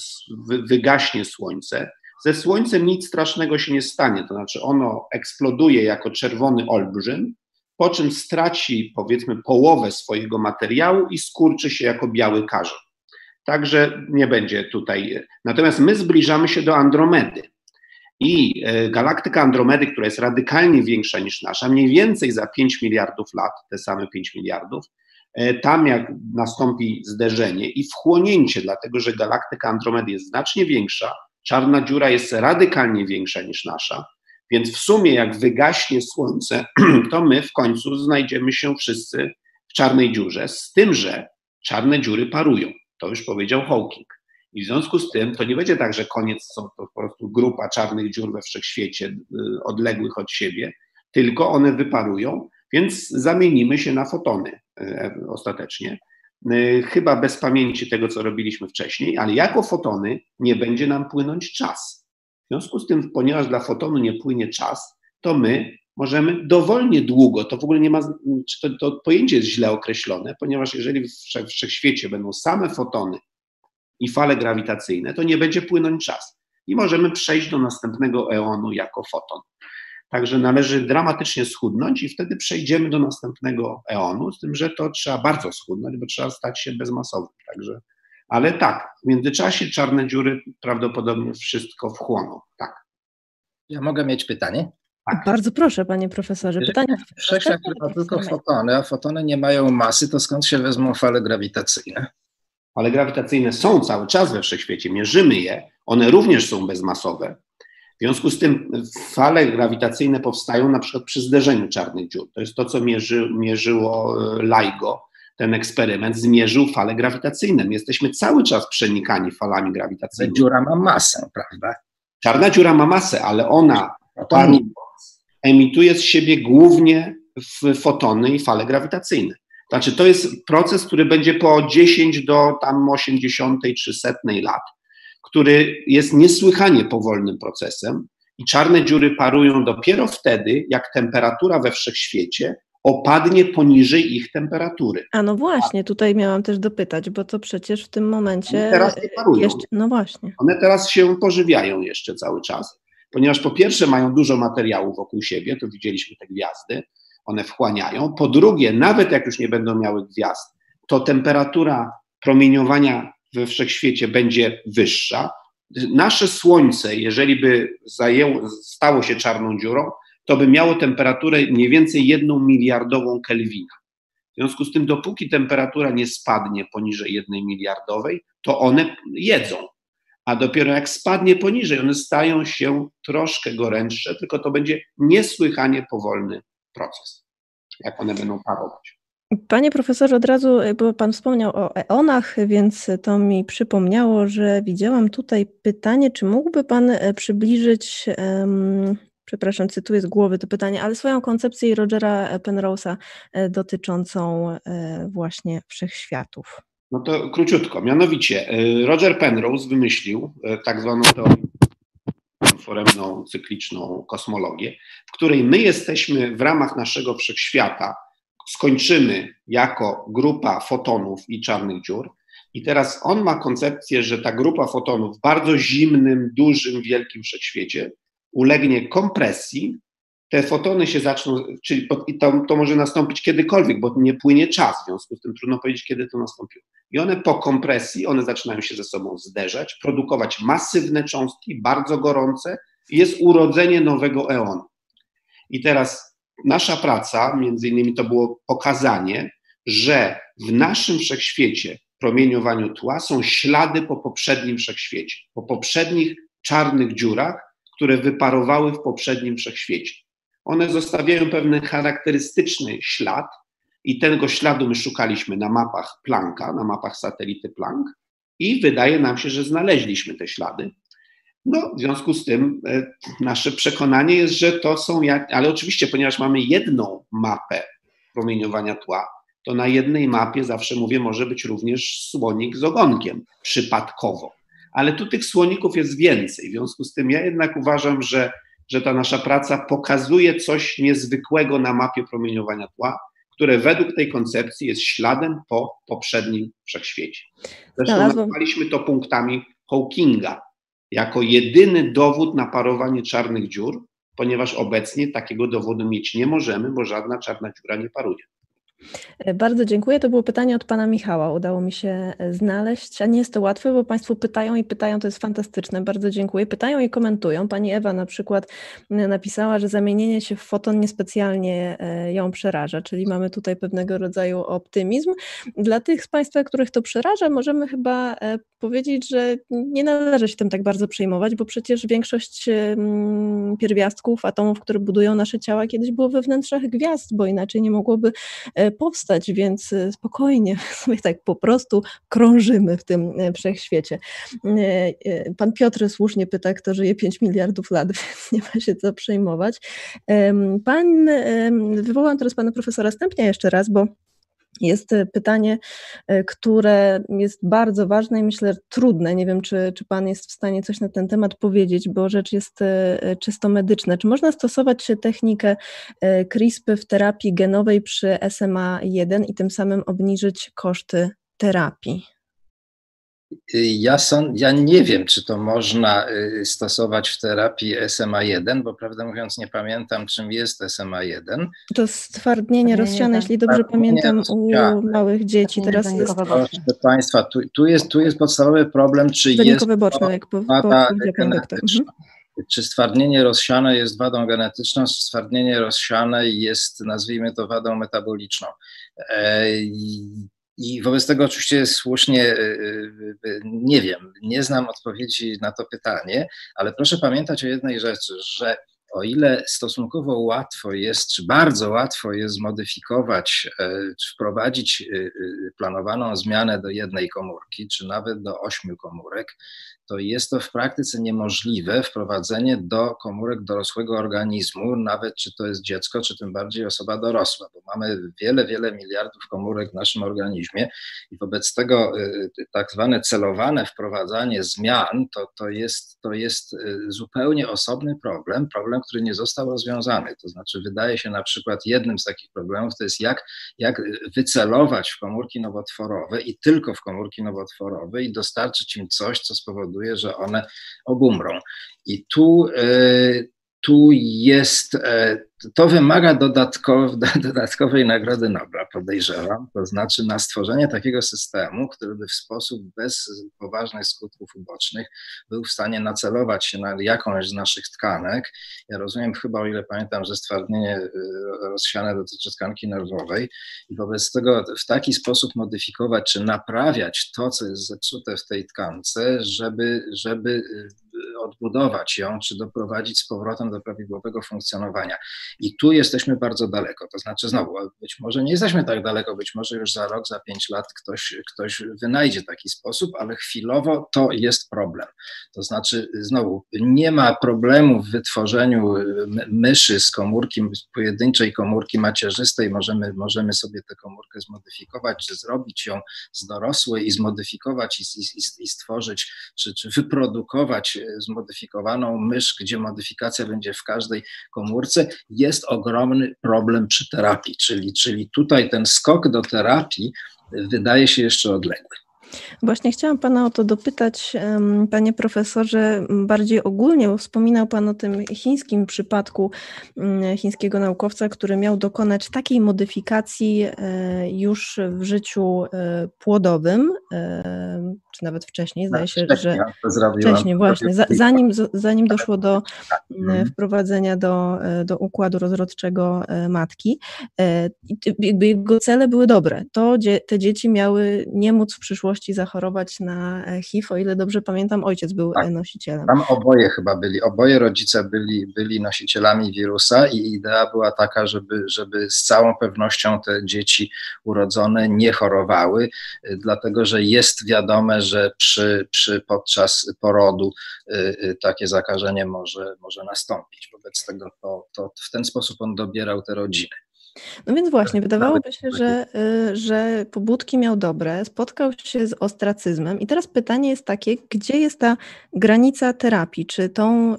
wygaśnie Słońce. Ze Słońcem nic strasznego się nie stanie, to znaczy ono eksploduje jako czerwony olbrzym, po czym straci powiedzmy połowę swojego materiału i skurczy się jako biały karzeł. Także nie będzie tutaj. Natomiast my zbliżamy się do Andromedy. I e, galaktyka Andromedy, która jest radykalnie większa niż nasza, mniej więcej za 5 miliardów lat, te same 5 miliardów, e, tam jak nastąpi zderzenie i wchłonięcie, dlatego że galaktyka Andromedy jest znacznie większa, czarna dziura jest radykalnie większa niż nasza, więc w sumie jak wygaśnie Słońce, to my w końcu znajdziemy się wszyscy w czarnej dziurze, z tym, że czarne dziury parują. To już powiedział Hawking. I w związku z tym to nie będzie tak, że koniec są to po prostu grupa czarnych dziur we wszechświecie, y, odległych od siebie, tylko one wyparują, więc zamienimy się na fotony y, ostatecznie. Y, chyba bez pamięci tego, co robiliśmy wcześniej, ale jako fotony nie będzie nam płynąć czas. W związku z tym, ponieważ dla fotonu nie płynie czas, to my możemy dowolnie długo, to w ogóle nie ma, to, to pojęcie jest źle określone, ponieważ jeżeli w wszechświecie będą same fotony, i fale grawitacyjne, to nie będzie płynąć czas. I możemy przejść do następnego eonu jako foton. Także należy dramatycznie schudnąć i wtedy przejdziemy do następnego eonu, z tym, że to trzeba bardzo schudnąć, bo trzeba stać się bezmasowym. Także, ale tak, w międzyczasie czarne dziury prawdopodobnie wszystko wchłoną. Tak.
Ja mogę mieć pytanie?
Tak. Bardzo proszę, panie profesorze. Pytanie.
Wszechświat ma tylko fotony, a fotony nie mają masy, to skąd się wezmą fale grawitacyjne?
Ale grawitacyjne są cały czas we wszechświecie, mierzymy je, one również są bezmasowe. W związku z tym fale grawitacyjne powstają na przykład przy zderzeniu czarnych dziur. To jest to, co mierzy, mierzyło e, LIGO. Ten eksperyment zmierzył fale grawitacyjne. My jesteśmy cały czas przenikani falami grawitacyjnymi.
Dziura ma masę, prawda?
Czarna dziura ma masę, ale ona no emituje z siebie głównie fotony i fale grawitacyjne. Znaczy, to jest proces, który będzie po 10 do tam 80 czy setnej lat, który jest niesłychanie powolnym procesem i czarne dziury parują dopiero wtedy, jak temperatura we wszechświecie opadnie poniżej ich temperatury.
A no właśnie, tutaj miałam też dopytać, bo to przecież w tym momencie.
One teraz nie parują.
Jeszcze, no właśnie.
One teraz się pożywiają jeszcze cały czas, ponieważ po pierwsze mają dużo materiału wokół siebie, to widzieliśmy te gwiazdy, one wchłaniają. Po drugie, nawet jak już nie będą miały gwiazd, to temperatura promieniowania we wszechświecie będzie wyższa. Nasze Słońce, jeżeli by zajęło, stało się czarną dziurą, to by miało temperaturę mniej więcej jedną miliardową Kelwina. W związku z tym, dopóki temperatura nie spadnie poniżej jednej miliardowej, to one jedzą. A dopiero jak spadnie poniżej, one stają się troszkę gorętsze, tylko to będzie niesłychanie powolny proces, jak one będą parować.
Panie profesorze, od razu, e, bo Pan wspomniał o eonach, więc to mi przypomniało, że widziałam tutaj pytanie, czy mógłby Pan e, przybliżyć, um, przepraszam, cytuję z głowy to pytanie, ale swoją koncepcję Rogera Penrose'a e, dotyczącą właśnie wszechświatów.
No to króciutko. Mianowicie Roger Penrose wymyślił tak zwaną teorię foremną, cykliczną kosmologię, w której my jesteśmy w ramach naszego wszechświata, skończymy jako grupa fotonów i czarnych dziur. I teraz on ma koncepcję, że ta grupa fotonów w bardzo zimnym, dużym, wielkim wszechświecie ulegnie kompresji te fotony się zaczną, czyli to, to może nastąpić kiedykolwiek, bo nie płynie czas, w związku z tym trudno powiedzieć, kiedy to nastąpiło. I one po kompresji, one zaczynają się ze sobą zderzać, produkować masywne cząstki, bardzo gorące, jest urodzenie nowego eonu. I teraz nasza praca, między innymi to było pokazanie, że w naszym wszechświecie promieniowaniu tła są ślady po poprzednim wszechświecie, po poprzednich czarnych dziurach, które wyparowały w poprzednim wszechświecie. One zostawiają pewien charakterystyczny ślad i tego śladu my szukaliśmy na mapach Plancka, na mapach satelity Planck i wydaje nam się, że znaleźliśmy te ślady. No, w związku z tym e, nasze przekonanie jest, że to są, jak, ale oczywiście, ponieważ mamy jedną mapę promieniowania tła, to na jednej mapie, zawsze mówię, może być również słonik z ogonkiem, przypadkowo. Ale tu tych słoników jest więcej. W związku z tym ja jednak uważam, że, że ta nasza praca pokazuje coś niezwykłego na mapie promieniowania tła, które według tej koncepcji jest śladem po poprzednim wszechświecie. Zresztą nazwaliśmy to punktami Hawkinga jako jedyny dowód na parowanie czarnych dziur, ponieważ obecnie takiego dowodu mieć nie możemy, bo żadna czarna dziura nie paruje.
E, bardzo dziękuję. To było pytanie od pana Michała. Udało mi się e, znaleźć, a nie jest to łatwe, bo państwo pytają i pytają, to jest fantastyczne. Bardzo dziękuję. Pytają i komentują. Pani Ewa na przykład napisała, że zamienienie się w foton niespecjalnie e, ją przeraża, czyli mamy tutaj pewnego rodzaju optymizm. Dla tych z państwa, których to przeraża, możemy chyba powiedzieć, że nie należy się tym tak bardzo przejmować, bo przecież większość pierwiastków, atomów, które budują nasze ciała, kiedyś było we wnętrzach gwiazd, bo inaczej nie mogłoby powstać, więc e, spokojnie sobie tak po prostu krążymy w tym e, wszechświecie. E, pan Piotr słusznie pyta, kto żyje 5 miliardów lat, więc nie ma się co przejmować. Pan, wywołam teraz pana profesora Stępnia jeszcze raz, bo jest e, pytanie, e, które jest bardzo ważne i myślę trudne. Nie wiem, czy, czy Pan jest w stanie coś na ten temat powiedzieć, bo rzecz jest e, czysto medyczna. Czy można stosować technikę CRISPR w terapii genowej przy SMA1 i tym samym obniżyć koszty terapii?
Ja, są, ja nie wiem, czy to można y, stosować w terapii SMA1, bo prawdę mówiąc nie pamiętam, czym jest SMA1.
To stwardnienie rozsiane, jeśli dobrze pamiętam, u małych dzieci. Teraz jest...
Proszę Państwa, tu, tu, jest, tu jest podstawowy problem, czy jest
boczne, jak po, wada genetyczna.
Mhm. Czy stwardnienie rozsiane jest wadą genetyczną, czy stwardnienie rozsiane jest, nazwijmy to, wadą metaboliczną. E, i wobec tego oczywiście słusznie y, y, y, nie wiem, nie znam odpowiedzi na to pytanie, ale proszę pamiętać o jednej rzeczy, że o ile stosunkowo łatwo jest, czy bardzo łatwo jest zmodyfikować, e, czy wprowadzić planowaną zmianę do jednej komórki, czy nawet do ośmiu komórek, to jest to w praktyce niemożliwe wprowadzenie do komórek dorosłego organizmu, nawet czy to jest dziecko, czy tym bardziej osoba dorosła, bo mamy wiele, wiele miliardów komórek w naszym organizmie i wobec tego y, y, tak zwane celowane wprowadzanie zmian to, to, jest, to jest y, zupełnie osobny problem, problem, który nie został rozwiązany. To znaczy, wydaje się na przykład jednym z takich problemów to jest jak, jak wycelować w komórki nowotworowe i tylko w komórki nowotworowe i dostarczyć im coś, co spowoduje, powoduje, że one obumrą. I tu, e, tu jest, e, to wymaga dodatkow, dodatkowej Nagrody Nobla, podejrzewam, to znaczy na stworzenie takiego systemu, który by w sposób bez poważnych skutków ubocznych był w stanie nacelować się na jakąś z naszych tkanek. Ja rozumiem chyba, o ile pamiętam, że stwardnienie e, rozsiane dotyczy tkanki nerwowej i wobec tego w taki sposób modyfikować czy naprawiać to, co jest zepsute w tej tkance, żeby, żeby odbudować ją, czy doprowadzić z powrotem do prawidłowego funkcjonowania. I tu jesteśmy bardzo daleko. To znaczy, znowu, być może nie jesteśmy tak daleko, być może już za rok, za pięć lat ktoś, ktoś wynajdzie taki sposób, ale chwilowo to jest problem. To znaczy, znowu, nie ma problemu w wytworzeniu myszy z komórki, pojedynczej komórki macierzystej. Możemy, możemy sobie tę komórkę zmodyfikować, czy zrobić ją z dorosłej i zmodyfikować i, i, i stworzyć, czy, czy wyprodukować zmodyfikowaną mysz, gdzie modyfikacja będzie w każdej komórce, jest ogromny problem przy terapii. Czyli, czyli tutaj ten skok do terapii wydaje się jeszcze odległy.
Właśnie chciałam Pana o to dopytać, Panie Profesorze, bardziej ogólnie. Wspominał Pan o tym chińskim przypadku mm, chińskiego naukowca, który miał dokonać takiej modyfikacji e, już w życiu e, płodowym, czy nawet wcześniej, zdaje się, że wcześniej właśnie, zanim, zanim doszło do mhm. wprowadzenia do, do układu rozrodczego matki. Jego cele były dobre. To te dzieci miały nie móc w przyszłości zachorować na e, HIV, o ile dobrze pamiętam, ojciec był tak. nosicielem.
Tam oboje chyba byli, oboje rodzice byli, byli nosicielami wirusa i idea była taka, żeby, żeby z całą pewnością te dzieci urodzone nie chorowały, dlatego że jest wiadome, że przy, przy podczas porodu y, y, takie zakażenie może, może nastąpić. Wobec tego to, to w ten sposób on dobierał te rodziny.
No więc właśnie, wydawałoby się, że, y, że pobudki miał dobre, spotkał się z ostracyzmem i teraz pytanie jest takie, gdzie jest ta granica terapii? Czy tą y,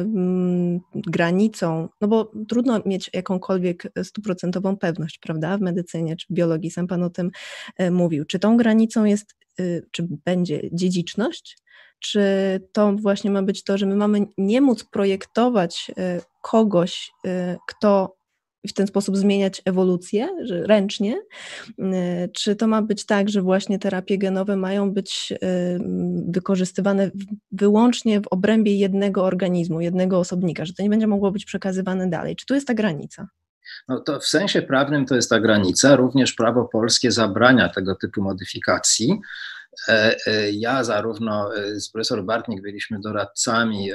mm, granicą, no bo trudno mieć jakąkolwiek stuprocentową pewność, prawda, w medycynie czy w biologii, sam Pan o tym y, mówił. Czy tą granicą jest, y, czy będzie dziedziczność? Czy to właśnie ma być to, że my mamy nie móc projektować y, kogoś, kto w ten sposób zmieniać ewolucję że ręcznie? Y, czy to ma być tak, że właśnie terapie genowe mają być wykorzystywane wyłącznie w obrębie jednego organizmu, jednego osobnika, że to nie będzie mogło być przekazywane dalej? Czy tu jest ta granica?
No to w sensie prawnym to jest ta granica. Również prawo polskie zabrania tego typu modyfikacji. E, e, ja zarówno e, z profesor Bartnik byliśmy doradcami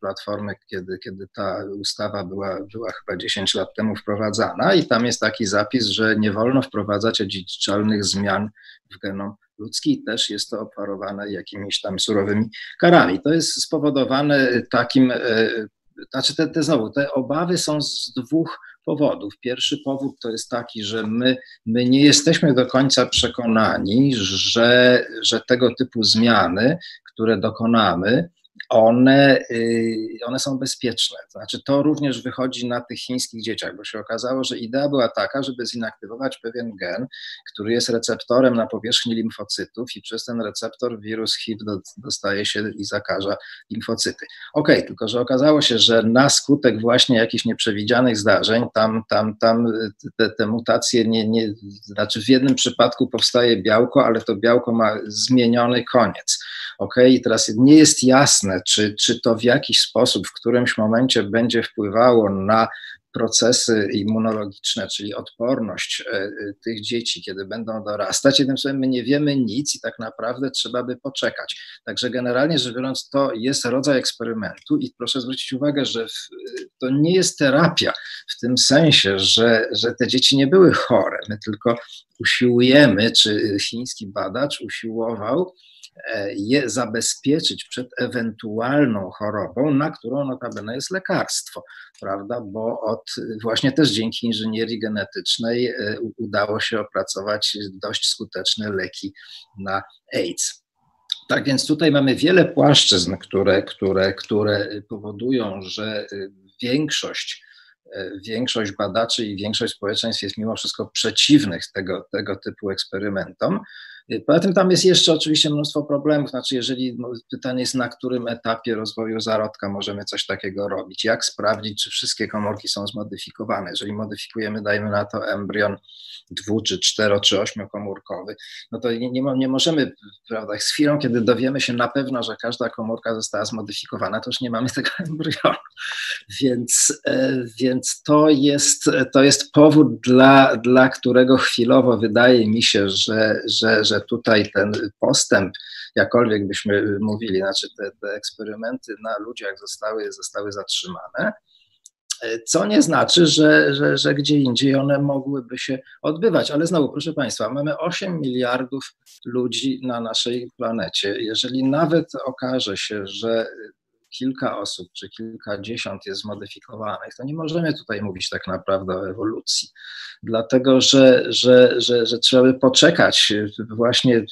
Platformy, kiedy, kiedy ta ustawa była, była chyba 10 lat temu wprowadzana i tam jest taki zapis, że nie wolno wprowadzać odziedziczalnych zmian w genom ludzki też jest to obwarowane jakimiś tam surowymi karami. To jest spowodowane takim, znaczy te, te znowu, te obawy są z dwóch powodów. Pierwszy powód to jest taki, że my, my nie jesteśmy do końca przekonani, że, że tego typu zmiany, które dokonamy, one, y, one są bezpieczne. Znaczy, to również wychodzi na tych chińskich dzieciach, bo się okazało, że idea była taka, żeby zinaktywować pewien gen, który jest receptorem na powierzchni limfocytów, i przez ten receptor wirus HIV dostaje się i zakaża limfocyty. Ok, tylko że okazało się, że na skutek właśnie jakichś nieprzewidzianych zdarzeń, tam, tam, tam te, te mutacje, nie, nie, znaczy w jednym przypadku powstaje białko, ale to białko ma zmieniony koniec. Ok, i teraz nie jest jasne, czy, czy to w jakiś sposób w którymś momencie będzie wpływało na procesy immunologiczne, czyli odporność e, e, tych dzieci, kiedy będą dorastać. Jednym słowem, my nie wiemy nic i tak naprawdę trzeba by poczekać. Także generalnie rzecz biorąc, to jest rodzaj eksperymentu i proszę zwrócić uwagę, że to nie jest terapia w tym sensie, że, że te dzieci nie były chore. My tylko usiłujemy, czy chiński badacz usiłował, je zabezpieczyć przed ewentualną chorobą, na którą notabene jest lekarstwo, prawda? Bo od, właśnie też dzięki inżynierii genetycznej e, udało się opracować dość skuteczne leki na AIDS. Tak więc tutaj mamy wiele płaszczyzn, które, które, które powodują, że e, większość większość badaczy i większość społeczeństw jest mimo wszystko przeciwnych tego, tego typu eksperymentom. Poza tym tam jest jeszcze oczywiście mnóstwo problemów, znaczy jeżeli pytanie jest na którym etapie rozwoju zarodka możemy coś takiego robić, jak sprawdzić, czy wszystkie komórki są zmodyfikowane, jeżeli modyfikujemy, dajmy na to embrion dwu, czy cztero, czy ośmiokomórkowy, no to nie, nie, nie możemy, prawda, z chwilą, kiedy dowiemy się na pewno, że każda komórka została zmodyfikowana, to już nie mamy tego embrionu, więc, e, więc to, jest, to jest powód, dla, dla którego chwilowo wydaje mi się, że, że, że tutaj ten postęp, jakkolwiek byśmy mówili, znaczy te, te eksperymenty na ludziach zostały, zostały zatrzymane, co nie znaczy, że, że, że gdzie indziej one mogłyby się odbywać. Ale znowu, proszę Państwa, mamy 8 miliardów ludzi na naszej planecie. Jeżeli nawet okaże się, że kilka osób czy kilkadziesiąt jest zmodyfikowanych, to nie możemy tutaj mówić tak naprawdę o ewolucji. Dlatego, że, że, że, że trzeba by poczekać właśnie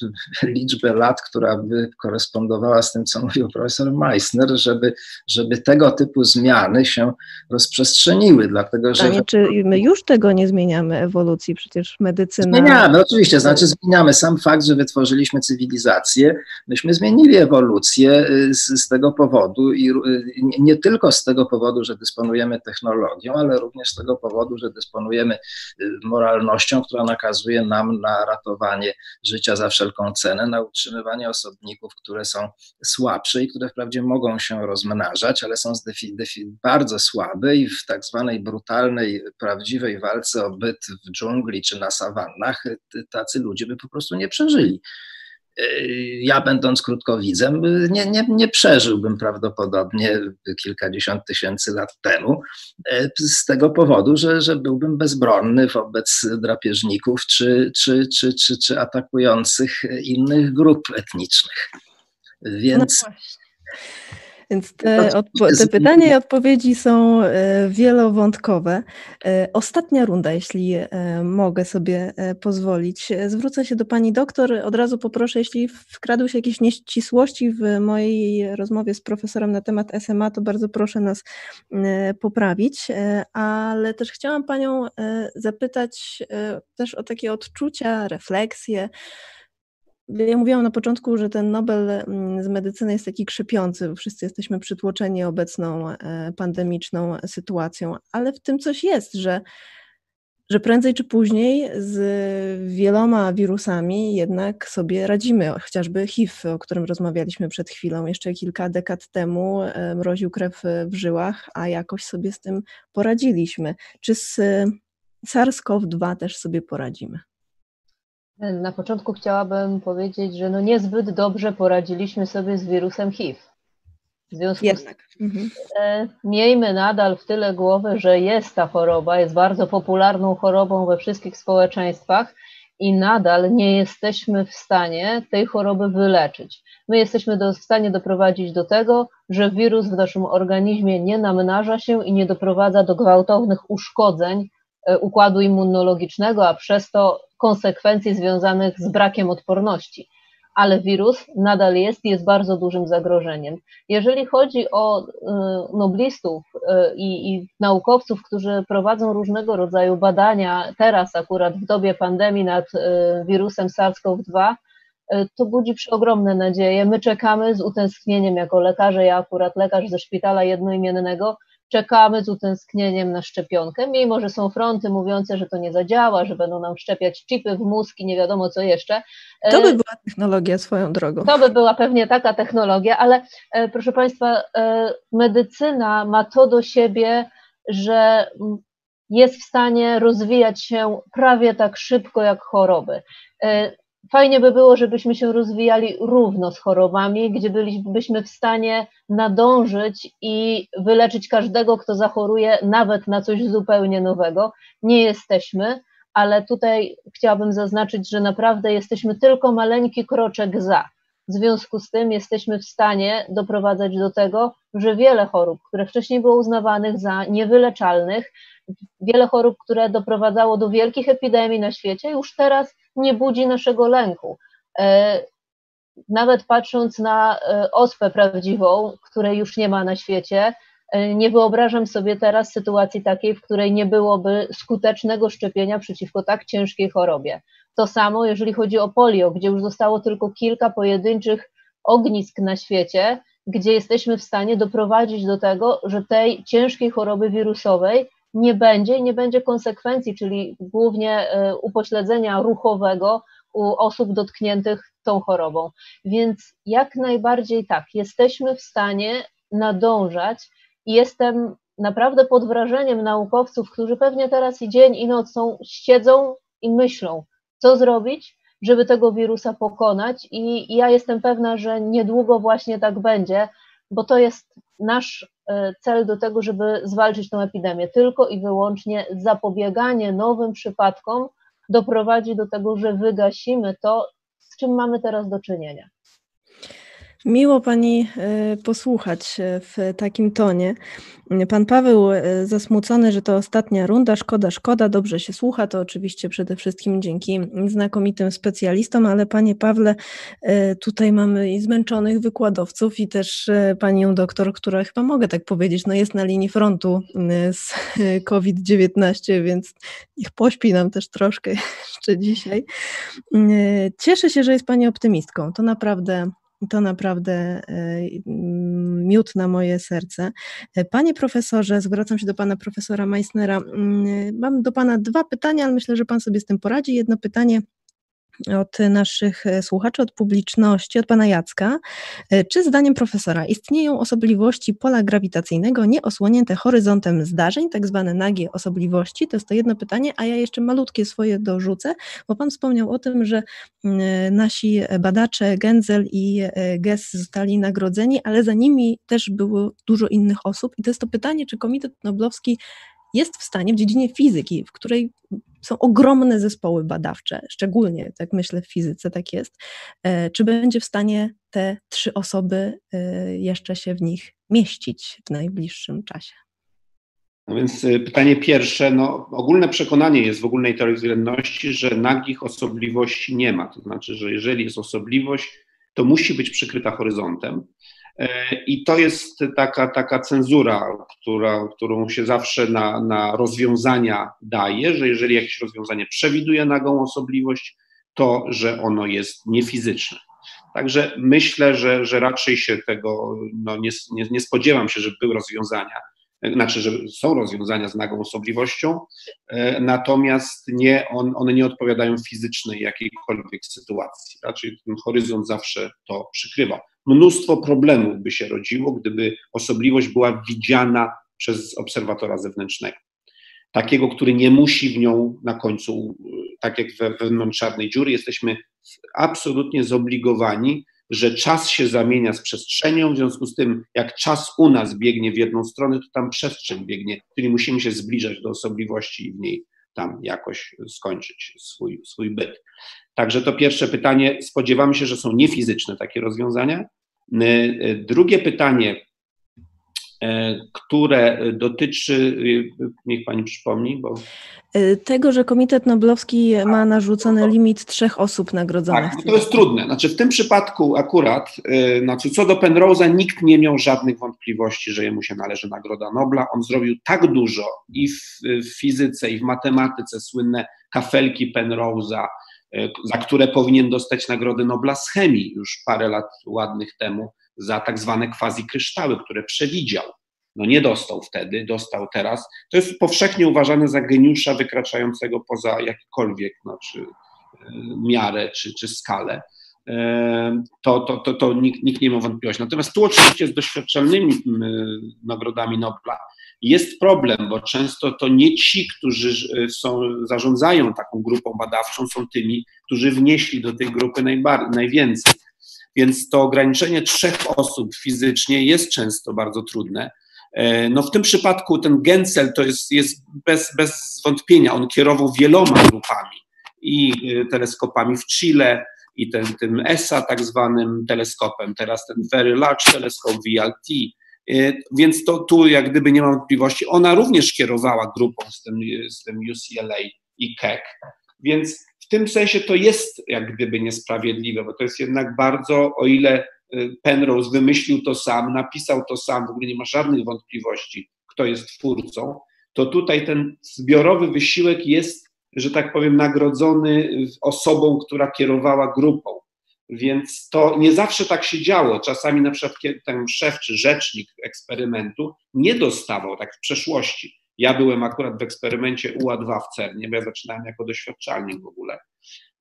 liczbę lat, która by korespondowała z tym, co mówił profesor Meissner, żeby, żeby tego typu zmiany się rozprzestrzeniły. Dlatego, że...
Pytanie, czy my już tego nie zmieniamy, ewolucji? Przecież medycyna...
Zmieniamy, oczywiście, znaczy zmieniamy. Sam fakt, że wytworzyliśmy cywilizację, myśmy zmienili ewolucję y, z, z tego powodu i y, nie tylko z tego powodu, że dysponujemy technologią, ale również z tego powodu, że dysponujemy y, moralnością, która nakazuje nam na ratowanie życia za wszelką cenę, na utrzymywanie osobników, które są słabsze i które wprawdzie mogą się rozmnażać, ale są bardzo słabe i w tak zwanej brutalnej, prawdziwej walce o byt w dżungli czy na sawannach tacy ludzie by po prostu nie przeżyli. Ja, będąc krótkowidzem, nie, nie, nie przeżyłbym prawdopodobnie kilkadziesiąt tysięcy lat temu, z tego powodu, że, że byłbym bezbronny wobec drapieżników czy, czy, czy, czy, czy atakujących innych grup etnicznych. Więc. No
więc te, te, pytania i odpowiedzi są e, wielowątkowe. E, ostatnia runda, jeśli e, mogę sobie pozwolić. Zwrócę się do pani doktor. Od razu poproszę, jeśli wkradły się jakieś nieścisłości w mojej rozmowie z profesorem na temat SMA, to bardzo proszę nas poprawić. Ale też chciałam panią zapytać też o takie odczucia, refleksje ja mówiłam na początku, że ten Nobel mm, z medycyny jest taki krzepiący, wszyscy jesteśmy przytłoczeni obecną e, pandemiczną sytuacją, ale w tym coś jest, że, że prędzej czy później z wieloma wirusami jednak sobie radzimy. Chociażby HIV, o którym rozmawialiśmy przed chwilą, jeszcze kilka dekad temu e, mroził krew w żyłach, a jakoś sobie z tym poradziliśmy. Czy z SARS-CoV-2 też sobie poradzimy?
Na początku chciałabym powiedzieć, że no niezbyt dobrze poradziliśmy sobie z wirusem HIV. W związku Jednak. z tym mhm. Miejmy nadal w tyle głowy, że jest ta choroba, jest bardzo popularną chorobą we wszystkich społeczeństwach i nadal nie jesteśmy w stanie tej choroby wyleczyć. My jesteśmy do, w stanie doprowadzić do tego, że wirus w naszym organizmie nie namnaża się i nie doprowadza do gwałtownych uszkodzeń układu immunologicznego, a przez to konsekwencji związanych z brakiem odporności. Ale wirus nadal jest i jest bardzo dużym zagrożeniem. Jeżeli chodzi o y, noblistów y, i, i naukowców, którzy prowadzą różnego rodzaju badania, teraz akurat w dobie pandemii nad wirusem SARS-CoV-2, to budzi przeogromne nadzieje. My czekamy z utęsknieniem jako lekarze, ja akurat lekarz ze szpitala jednoimiennego, czekamy z utęsknieniem na szczepionkę, mimo że są fronty mówiące, że to nie zadziała, że będą nam szczepiać chipy w mózg i nie wiadomo co jeszcze.
To by e, była technologia swoją drogą.
To by była pewnie taka technologia, ale e, proszę Państwa, e, medycyna ma to do siebie, że jest w stanie rozwijać się prawie tak szybko jak choroby. Fajnie by było, żebyśmy się rozwijali równo z chorobami, gdzie bylibyśmy w stanie nadążyć i wyleczyć każdego, kto zachoruje, nawet na coś zupełnie nowego. Nie jesteśmy, ale tutaj chciałabym zaznaczyć, że naprawdę jesteśmy tylko maleńki kroczek za. W związku z tym jesteśmy w stanie doprowadzać do tego, że wiele chorób, które wcześniej było uznawanych za niewyleczalnych, wiele chorób, które doprowadzało do wielkich epidemii na świecie, już teraz nie budzi naszego lęku. E, nawet patrząc na e, ospę prawdziwą, której już nie ma na świecie, e, nie wyobrażam sobie teraz sytuacji takiej, w której nie byłoby skutecznego szczepienia przeciwko tak ciężkiej chorobie. To samo, jeżeli chodzi o polio, gdzie już zostało tylko kilka pojedynczych ognisk na świecie, gdzie jesteśmy w stanie doprowadzić do tego, że tej ciężkiej choroby wirusowej nie będzie i nie będzie konsekwencji, czyli głównie e, upośledzenia ruchowego u osób dotkniętych tą chorobą. Więc jak najbardziej tak, jesteśmy w stanie nadążać i jestem naprawdę pod wrażeniem naukowców, którzy pewnie teraz i dzień i noc są, siedzą i myślą, co zrobić, żeby tego wirusa pokonać i ja jestem pewna, że niedługo właśnie tak będzie, bo to jest nasz e, cel do tego, żeby zwalczyć tę epidemię. Tylko i wyłącznie zapobieganie nowym przypadkom doprowadzi do tego, że wygasimy to, z czym mamy teraz do czynienia.
Miło Pani e, posłuchać e, w takim tonie. Pan Paweł e, zasmucony, że to ostatnia runda, szkoda, szkoda, dobrze się słucha, to oczywiście przede wszystkim dzięki znakomitym specjalistom, ale Panie Pawle, tutaj mamy i zmęczonych wykładowców i też Panią doktor, która chyba mogę tak powiedzieć, no jest na linii frontu z COVID-19, więc niech pośpi nam też troszkę jeszcze dzisiaj. Cieszę się, że jest Pani optymistką, to naprawdę to naprawdę e, miód na moje serce. E, panie profesorze, zwracam się do pana profesora Meissnera. Mm, mam do pana dwa pytania, ale myślę, że pan sobie z tym poradzi. Jedno pytanie od naszych e, słuchaczy, od publiczności, od pana Jacka. E, czy zdaniem profesora istnieją osobliwości pola grawitacyjnego nieosłonięte horyzontem zdarzeń, tak zwane nagie osobliwości? To jest to jedno pytanie, a ja jeszcze malutkie swoje dorzucę, bo pan wspomniał o tym, że mm, nasi badacze Genzel i e, Gess zostali nagrodzeni, ale za nimi też było dużo innych osób i to jest to pytanie, czy Komitet Noblowski jest w stanie w dziedzinie fizyki, w której są ogromne zespoły badawcze, szczególnie, tak myślę, w fizyce tak jest, e, czy będzie w stanie te trzy osoby e, jeszcze się w nich mieścić w najbliższym czasie?
No więc e, pytanie pierwsze, no ogólne przekonanie jest w ogólnej teorii względności, że nagich osobliwości nie ma. To znaczy, że jeżeli jest osobliwość, to musi być przykryta horyzontem. E, I to jest taka, taka cenzura, która, którą się zawsze na, na rozwiązania daje, że jeżeli jakieś rozwiązanie przewiduje nagą osobliwość, to że ono jest niefizyczne. Także myślę, że, że raczej się tego, no nie, nie, nie spodziewam się, że były rozwiązania, znaczy, że są rozwiązania z nagą osobliwością, e, natomiast nie, on, one nie odpowiadają fizycznej jakiejkolwiek sytuacji. Raczej ten horyzont zawsze to przykrywa mnóstwo problemów by się rodziło, gdyby osobliwość była widziana przez obserwatora zewnętrznego. Takiego, który nie musi w nią na końcu, tak jak wewnątrz czarnej dziury, jesteśmy absolutnie zobligowani, że czas się zamienia z przestrzenią, w związku z tym, jak czas u nas biegnie w jedną stronę, to tam przestrzeń biegnie, czyli musimy się zbliżać do osobliwości i w niej tam jakoś skończyć swój, swój byt. Także to pierwsze pytanie. Spodziewamy się, że są niefizyczne takie rozwiązania. Y, y, drugie pytanie, które dotyczy, y, niech Pani przypomni, bo.
Tego, że Komitet Noblowski ma narzucony limit trzech osób nagrodzonych.
Tak, to jest trudne. Znaczy w tym przypadku akurat, znaczy co do Penrose'a, nikt nie miał żadnych wątpliwości, że jemu się należy Nagroda Nobla. On zrobił tak dużo i w, w fizyce, i w matematyce, słynne kafelki Penrose'a, E, za które powinien dostać Nagrodę Nobla z chemii już parę lat ładnych temu, za tak zwane quasi-kryształy, które przewidział. No nie dostał wtedy, dostał teraz. To jest powszechnie uważane za geniusza wykraczającego poza jakikolwiek czy, e, miarę czy, czy skalę. E, to, to, to, to nikt, nikt nie ma wątpliwości. Natomiast tu oczywiście z doświadczalnymi nagrodami Nobla jest problem, bo często to nie ci, którzy są, zarządzają taką grupą badawczą, są tymi, którzy wnieśli do tej grupy najwięcej. Więc to ograniczenie trzech osób fizycznie jest często bardzo trudne. E, no w tym przypadku ten Gensel to jest, jest bez, bez wątpienia, on kierował wieloma grupami i e, teleskopami w Chile, i ten, tym ESA tak zwanym teleskopem, teraz ten Very Large Telescope VLT, E, więc to tu jak gdyby nie mam wątpliwości. Ona również kierowała grupą z tym, z tym UCLA i Keck, więc tym sensie to jest jak gdyby niesprawiedliwe, bo to jest jednak bardzo, o ile e, Penrose wymyślił to sam, napisał to sam, w ogóle nie ma żadnych wątpliwości, kto jest twórcą, to tutaj ten zbiorowy wysiłek jest, że tak powiem, nagrodzony osobą, która kierowała grupą. Więc to nie zawsze tak się działo. Czasami na przykład ten szef czy rzecznik eksperymentu nie dostawał, tak w przeszłości. Ja byłem akurat w eksperymencie UA2 w CERNie, bo ja zaczynałem jako doświadczalnik w ogóle.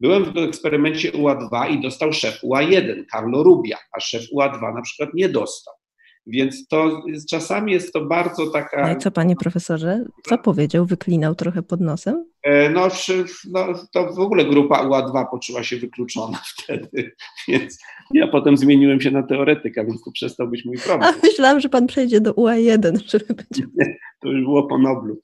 Byłem w eksperymencie UA2 i dostał szef UA1, Carlo Rubia, a szef UA2 na przykład nie dostał. Więc to czasami jest to bardzo taka.
No i co, panie profesorze, co powiedział? Wyklinał trochę pod nosem?
E, no, no, to w ogóle grupa UA2 poczuła się wykluczona wtedy, więc ja potem zmieniłem się na teoretyka, więc to przestał być mój problem.
A myślałam, że pan przejdzie do UA1, żeby będzie.
Nie, to już było po Noblu.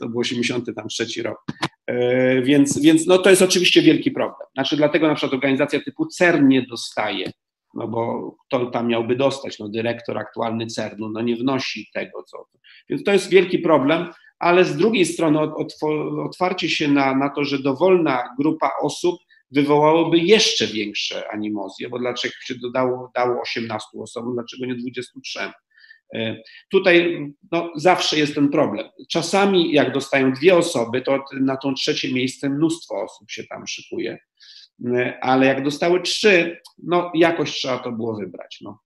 To był 83 rok. E, więc, więc no, to jest oczywiście wielki problem. Znaczy, dlatego na przykład organizacja typu CERN nie dostaje no bo kto tam miałby dostać, no dyrektor aktualny CERN-u, no nie wnosi tego, co. Więc to jest wielki problem, ale z drugiej strony otwarcie się na, na to, że dowolna grupa osób wywołałoby jeszcze większe animozje, bo dlaczego się dodało dało 18 osobom, dlaczego nie 23? E, tutaj no, zawsze jest ten problem. Czasami, jak dostają dwie osoby, to na to trzecie miejsce mnóstwo osób się tam szykuje, e, ale jak dostały trzy, no jakoś trzeba to było wybrać. No.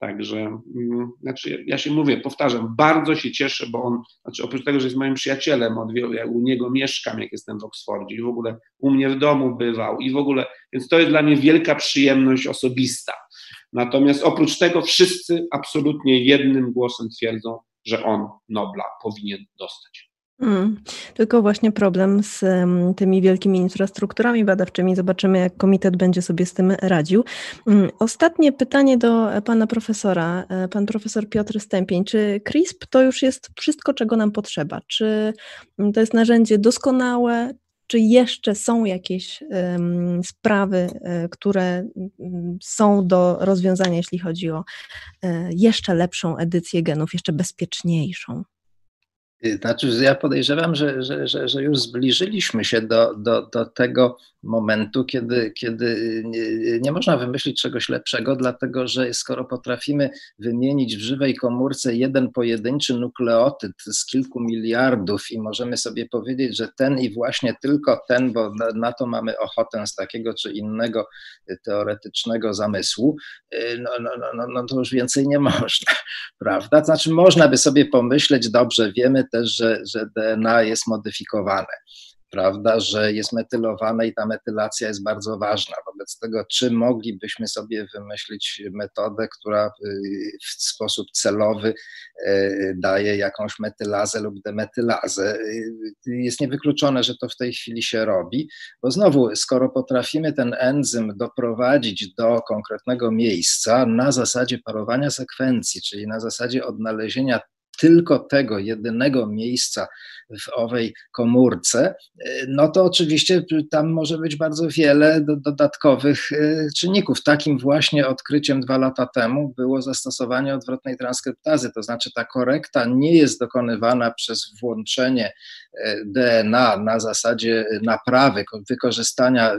Także, mm, znaczy, ja się mówię, powtarzam, bardzo się cieszę, bo on, znaczy oprócz tego, że jest moim przyjacielem, od wielu, ja u niego mieszkam, jak jestem w Oksfordzie i w ogóle u mnie w domu bywał i w ogóle, więc to jest dla mnie wielka przyjemność osobista. Natomiast oprócz tego wszyscy absolutnie jednym głosem twierdzą, że on Nobla powinien dostać.
Mm, tylko właśnie problem z um, tymi wielkimi infrastrukturami badawczymi. Zobaczymy, jak komitet będzie sobie z tym radził. Um, ostatnie pytanie do pana profesora. E, pan profesor Piotr Stępień. Czy CRISP to już jest wszystko, czego nam potrzeba? Czy to jest narzędzie doskonałe? Czy jeszcze są jakieś um, sprawy, um, które są do rozwiązania, jeśli chodzi o jeszcze lepszą edycję genów, jeszcze bezpieczniejszą?
Y, znaczy, ja podejrzewam, że, że, że, że już zbliżyliśmy się do, do, do tego momentu, kiedy, kiedy nie, nie, można wymyślić czegoś lepszego, dlatego że skoro potrafimy wymienić w żywej komórce jeden pojedynczy nukleotyd z kilku miliardów i możemy sobie powiedzieć, że ten i właśnie tylko ten, bo na, na to mamy ochotę z takiego czy innego teoretycznego zamysłu, y, no, no, no, no, no to już więcej nie można, prawda? Znaczy, można by sobie pomyśleć, dobrze, wiemy też, że, że DNA jest modyfikowane prawda, że jest metylowane i ta metylacja jest bardzo ważna. Wobec tego, czy moglibyśmy sobie wymyślić metodę, która y, w sposób celowy y, daje jakąś metylazę lub demetylazę? Y, jest niewykluczone, że to w tej chwili się robi, bo znowu, skoro potrafimy ten enzym doprowadzić do konkretnego miejsca na zasadzie parowania sekwencji, czyli na zasadzie odnalezienia tylko tego jedynego miejsca w owej komórce, no to oczywiście tam może być bardzo wiele dodatkowych e, czynników. Takim właśnie odkryciem dwa lata temu było zastosowanie odwrotnej transkryptazy, to znaczy ta korekta nie jest dokonywana przez włączenie e, DNA na zasadzie naprawy, wykorzystania e,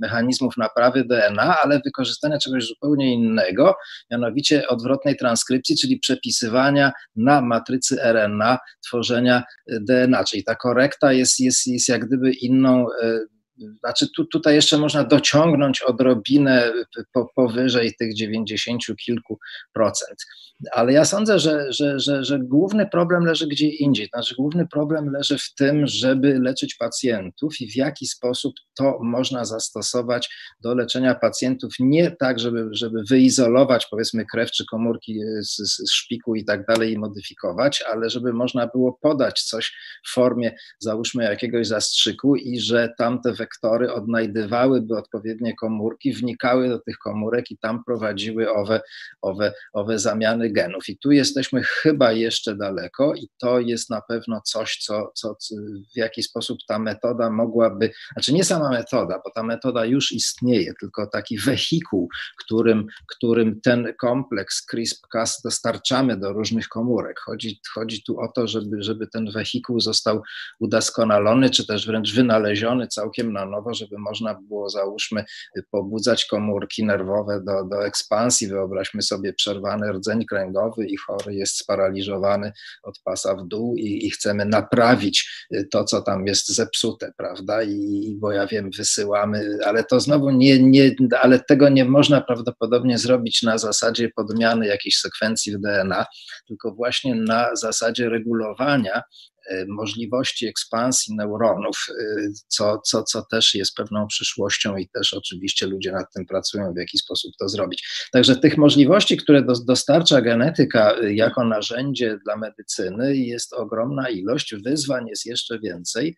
mechanizmów naprawy DNA, ale wykorzystania czegoś zupełnie innego, mianowicie odwrotnej transkrypcji, czyli przepisywania na matrycy RNA tworzenia DNA, czyli ta korekta jest, jest, jest jak gdyby inną e, znaczy tu, tutaj jeszcze można dociągnąć odrobinę po, powyżej tych 90 kilku procent. Ale ja sądzę, że, że, że, że główny problem leży gdzie indziej. Znaczy, główny problem leży w tym, żeby leczyć pacjentów i w jaki sposób to można zastosować do leczenia pacjentów. Nie tak, żeby, żeby wyizolować powiedzmy krew czy komórki z, z szpiku i tak dalej i modyfikować, ale żeby można było podać coś w formie załóżmy jakiegoś zastrzyku i że tamte wektory odnajdywałyby odpowiednie komórki, wnikały do tych komórek i tam prowadziły owe, owe, owe zamiany genów. I tu jesteśmy chyba jeszcze daleko i to jest na pewno coś, co, co w jaki sposób ta metoda mogłaby, znaczy nie sama metoda, bo ta metoda już istnieje, tylko taki wehikuł, którym, którym ten kompleks CRISPR-Cas dostarczamy do różnych komórek. Chodzi, chodzi tu o to, żeby, żeby ten wehikuł został udoskonalony, czy też wręcz wynaleziony całkiem na nowo, żeby można było, załóżmy, pobudzać komórki nerwowe do, do ekspansji. Wyobraźmy sobie przerwany rdzeń kręgowy, i chory jest sparaliżowany od pasa w dół i, i chcemy naprawić y, to, co tam jest zepsute, prawda? I, bo ja wiem, wysyłamy, ale to znowu nie, nie, ale tego nie można prawdopodobnie zrobić na zasadzie podmiany jakiejś sekwencji w DNA, tylko właśnie na zasadzie regulowania możliwości ekspansji neuronów, e, co, co, co też jest pewną przyszłością i też oczywiście ludzie nad tym pracują, w jaki sposób to zrobić. Także tych możliwości, które do, dostarcza genetyka e, jako narzędzie dla medycyny jest ogromna ilość, wyzwań jest jeszcze więcej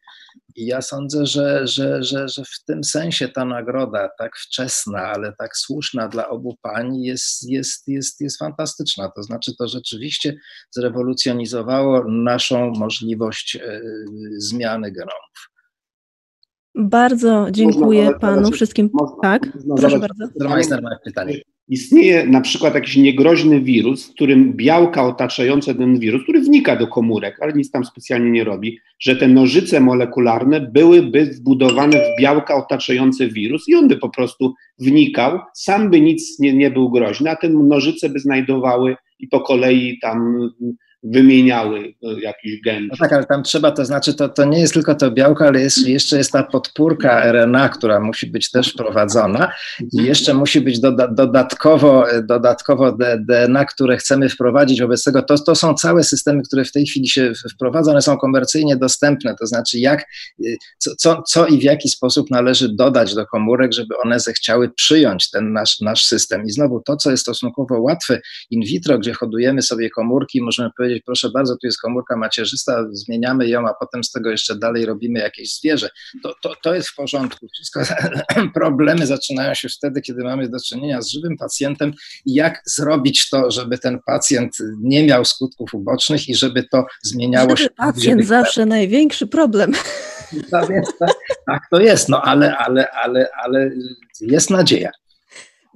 i ja sądzę, że, że, że, że w tym sensie ta nagroda tak wczesna, ale tak słuszna dla obu pań jest, jest, jest, jest fantastyczna. To znaczy to rzeczywiście zrewolucjonizowało naszą możliwość możliwość e, zmiany genomów.
Bardzo dziękuję można, panu wszystkim. Można, tak, można proszę bardzo.
Pytanie.
istnieje na przykład jakiś niegroźny wirus, w którym białka otaczające ten wirus, który wnika do komórek, ale nic tam specjalnie nie robi, że te nożyce molekularne byłyby wbudowane w białka otaczające wirus i on by po prostu wnikał, sam by nic nie, nie był groźny, a te nożyce by znajdowały i po kolei tam wymieniały e, jakiś gen.
No tak, ale tam trzeba, to znaczy to, to nie jest tylko to białko, ale jest, jeszcze jest ta podpórka RNA, która musi być też wprowadzona i jeszcze musi być doda dodatkowo, dodatkowo DNA, które chcemy wprowadzić wobec tego. To, to są całe systemy, które w tej chwili się wprowadza, one są komercyjnie dostępne, to znaczy jak, co, co, co i w jaki sposób należy dodać do komórek, żeby one zechciały przyjąć ten nasz, nasz system. I znowu to, co jest stosunkowo łatwe in vitro, gdzie hodujemy sobie komórki, możemy powiedzieć, powiedzieć, proszę bardzo, tu jest komórka macierzysta, zmieniamy ją, a potem z tego jeszcze dalej robimy jakieś zwierzę. To, to, to jest w porządku. Wszystko, problemy zaczynają się wtedy, kiedy mamy do czynienia z żywym pacjentem i jak zrobić to, żeby ten pacjent nie miał skutków ubocznych i żeby to zmieniało
Żywy
się.
Pacjent zawsze największy problem.
Tak, tak, tak to jest, no ale, ale, ale, ale jest nadzieja.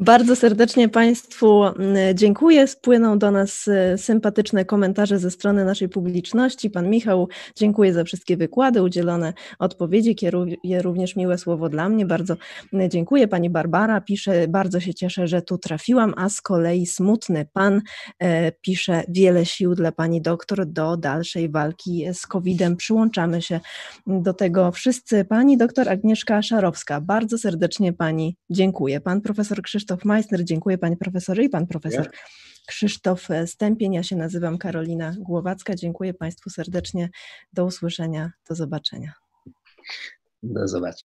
Bardzo serdecznie Państwu mm, dziękuję. Spłyną do nas y, sympatyczne komentarze ze strony naszej publiczności. Pan Michał, dziękuję za wszystkie wykłady, udzielone odpowiedzi. Kieruje również miłe słowo dla mnie. Bardzo y, dziękuję. Pani Barbara pisze, bardzo się cieszę, że tu trafiłam, a z kolei smutny pan e, pisze, wiele sił dla pani doktor do dalszej walki z COVID-em. Przyłączamy się do tego wszyscy. Pani doktor Agnieszka Szarowska, bardzo serdecznie pani dziękuję. Pan profesor Krzysztof Krzysztof Meissner. Dziękuję panie profesorze i pan profesor ja. Krzysztof Stępień. Ja się nazywam Karolina Głowacka. Dziękuję państwu serdecznie. Do usłyszenia, do zobaczenia.
Do zobaczenia.